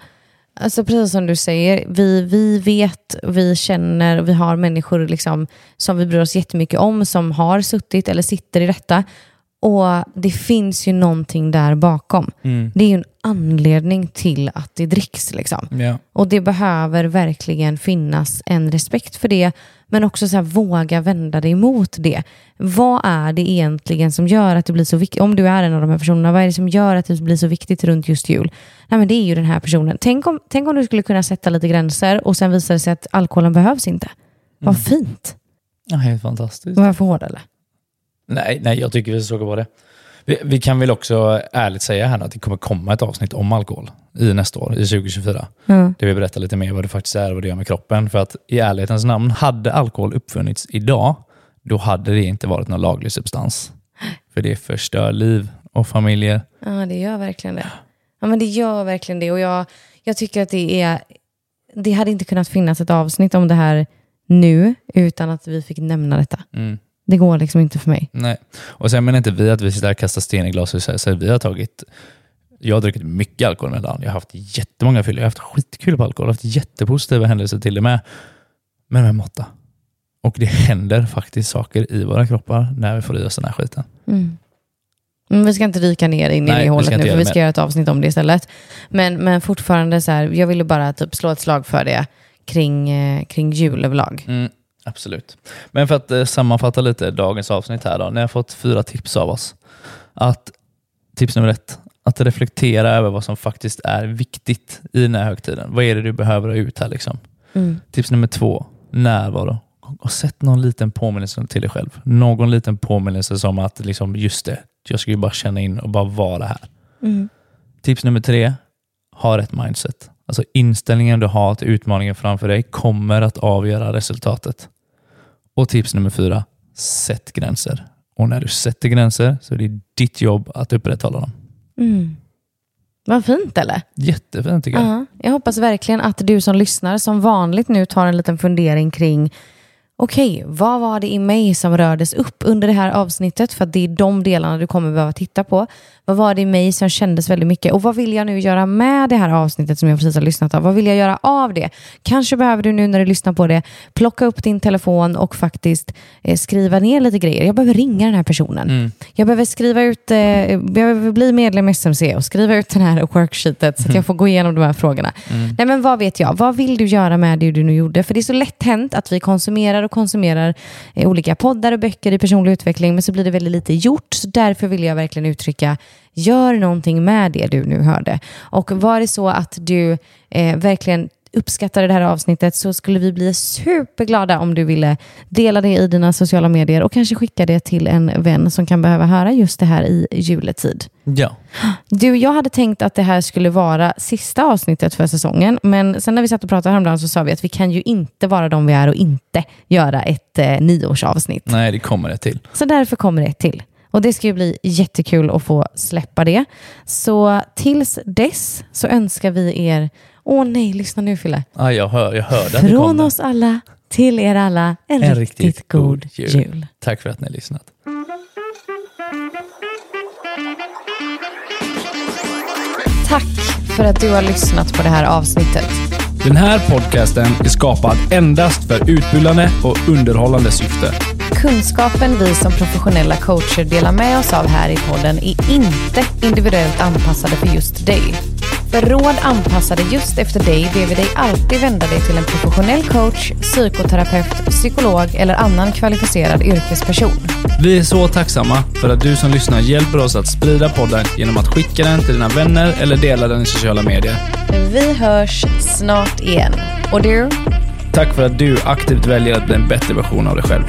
alltså precis som du säger, vi, vi vet, vi känner, vi har människor liksom, som vi bryr oss jättemycket om som har suttit eller sitter i detta. Och det finns ju någonting där bakom. Mm. Det är ju en anledning till att det dricks. Liksom. Ja. Och det behöver verkligen finnas en respekt för det, men också så här, våga vända dig emot det. Vad är det egentligen som gör att det blir så viktigt? Om du är en av de här personerna, vad är det som gör att det blir så viktigt runt just jul? Nej, men det är ju den här personen. Tänk om, tänk om du skulle kunna sätta lite gränser och sen visar det sig att alkoholen behövs inte. Vad fint. ja, helt fantastiskt. Var jag för hård eller? Nej, nej, jag tycker vi ska på det. Vi, vi kan väl också ärligt säga här att det kommer komma ett avsnitt om alkohol i nästa år, i 2024. Ja. Där vi berättar lite mer vad det faktiskt är och vad det gör med kroppen. För att i ärlighetens namn, hade alkohol uppfunnits idag, då hade det inte varit någon laglig substans. För det förstör liv och familjer. Ja, det gör verkligen det. Ja, men det gör verkligen det. Och jag, jag tycker att det är... Det hade inte kunnat finnas ett avsnitt om det här nu utan att vi fick nämna detta. Mm. Det går liksom inte för mig. Nej. Och sen menar inte vi att vi sitter här och kastar sten i glashus. Så vi har tagit jag har druckit mycket alkohol med dagen. Jag har haft jättemånga fyllor. Jag har haft skitkul på alkohol. Jag har haft jättepositiva händelser till det med. Men med måtta. Och det händer faktiskt saker i våra kroppar när vi får i oss den här skiten. Mm. Men vi ska inte dyka ner in i Nej, det vi hålet nu, för vi det, ska göra ett avsnitt om det istället. Men, men fortfarande så här, jag ville bara typ slå ett slag för det kring, eh, kring jul överlag. Mm, absolut. Men för att eh, sammanfatta lite dagens avsnitt här då. Ni har fått fyra tips av oss. Att, tips nummer ett, att reflektera över vad som faktiskt är viktigt i den här högtiden. Vad är det du behöver ha ut här liksom? Mm. Tips nummer två, närvaro. Och sätt någon liten påminnelse till dig själv. Någon liten påminnelse som att liksom, just det, jag ska ju bara känna in och bara vara här. Mm. Tips nummer tre, ha rätt mindset. Alltså inställningen du har till utmaningen framför dig kommer att avgöra resultatet. Och tips nummer fyra, sätt gränser. Och när du sätter gränser så är det ditt jobb att upprätthålla dem. Mm. Vad fint eller? Jättefint tycker jag. Ja, jag hoppas verkligen att du som lyssnar som vanligt nu tar en liten fundering kring Okej, vad var det i mig som rördes upp under det här avsnittet? För det är de delarna du kommer behöva titta på. Vad var det i mig som kändes väldigt mycket? Och vad vill jag nu göra med det här avsnittet som jag precis har lyssnat av? Vad vill jag göra av det? Kanske behöver du nu när du lyssnar på det plocka upp din telefon och faktiskt eh, skriva ner lite grejer. Jag behöver ringa den här personen. Mm. Jag behöver skriva ut, eh, jag behöver bli medlem i SMC och skriva ut den här worksheetet så att jag får gå igenom de här frågorna. Nej men vad vet jag, vad vill du göra med det du nu gjorde? För det är så lätt hänt att vi konsumerar och konsumerar eh, olika poddar och böcker i personlig utveckling, men så blir det väldigt lite gjort. Så därför vill jag verkligen uttrycka, gör någonting med det du nu hörde. Och var det så att du eh, verkligen uppskattade det här avsnittet så skulle vi bli superglada om du ville dela det i dina sociala medier och kanske skicka det till en vän som kan behöva höra just det här i juletid. Ja. Du, jag hade tänkt att det här skulle vara sista avsnittet för säsongen, men sen när vi satt och pratade häromdagen så sa vi att vi kan ju inte vara de vi är och inte göra ett eh, nyårsavsnitt. Nej, det kommer ett till. Så därför kommer det ett till. Och det ska ju bli jättekul att få släppa det. Så tills dess så önskar vi er Åh nej, lyssna nu Fille. Ja, jag hör, jag hörde Från oss alla till er alla en, En riktigt, god jul. Tack för att ni har lyssnat. Tack för att du har lyssnat på det här avsnittet. Den här podcasten är skapad endast för utbildande och underhållande syfte. Kunskapen vi som professionella coacher delar med oss av här i podden är inte individuellt anpassade för just dig. För råd anpassade just efter dig ber vi dig alltid vända dig till en professionell coach, psykoterapeut, psykolog eller annan kvalificerad yrkesperson. Vi är så tacksamma för att du som lyssnar hjälper oss att sprida podden genom att skicka den till dina vänner eller dela den i sociala medier. Vi hörs snart igen. Och du? Tack för att du aktivt väljer att bli en bättre version av dig själv.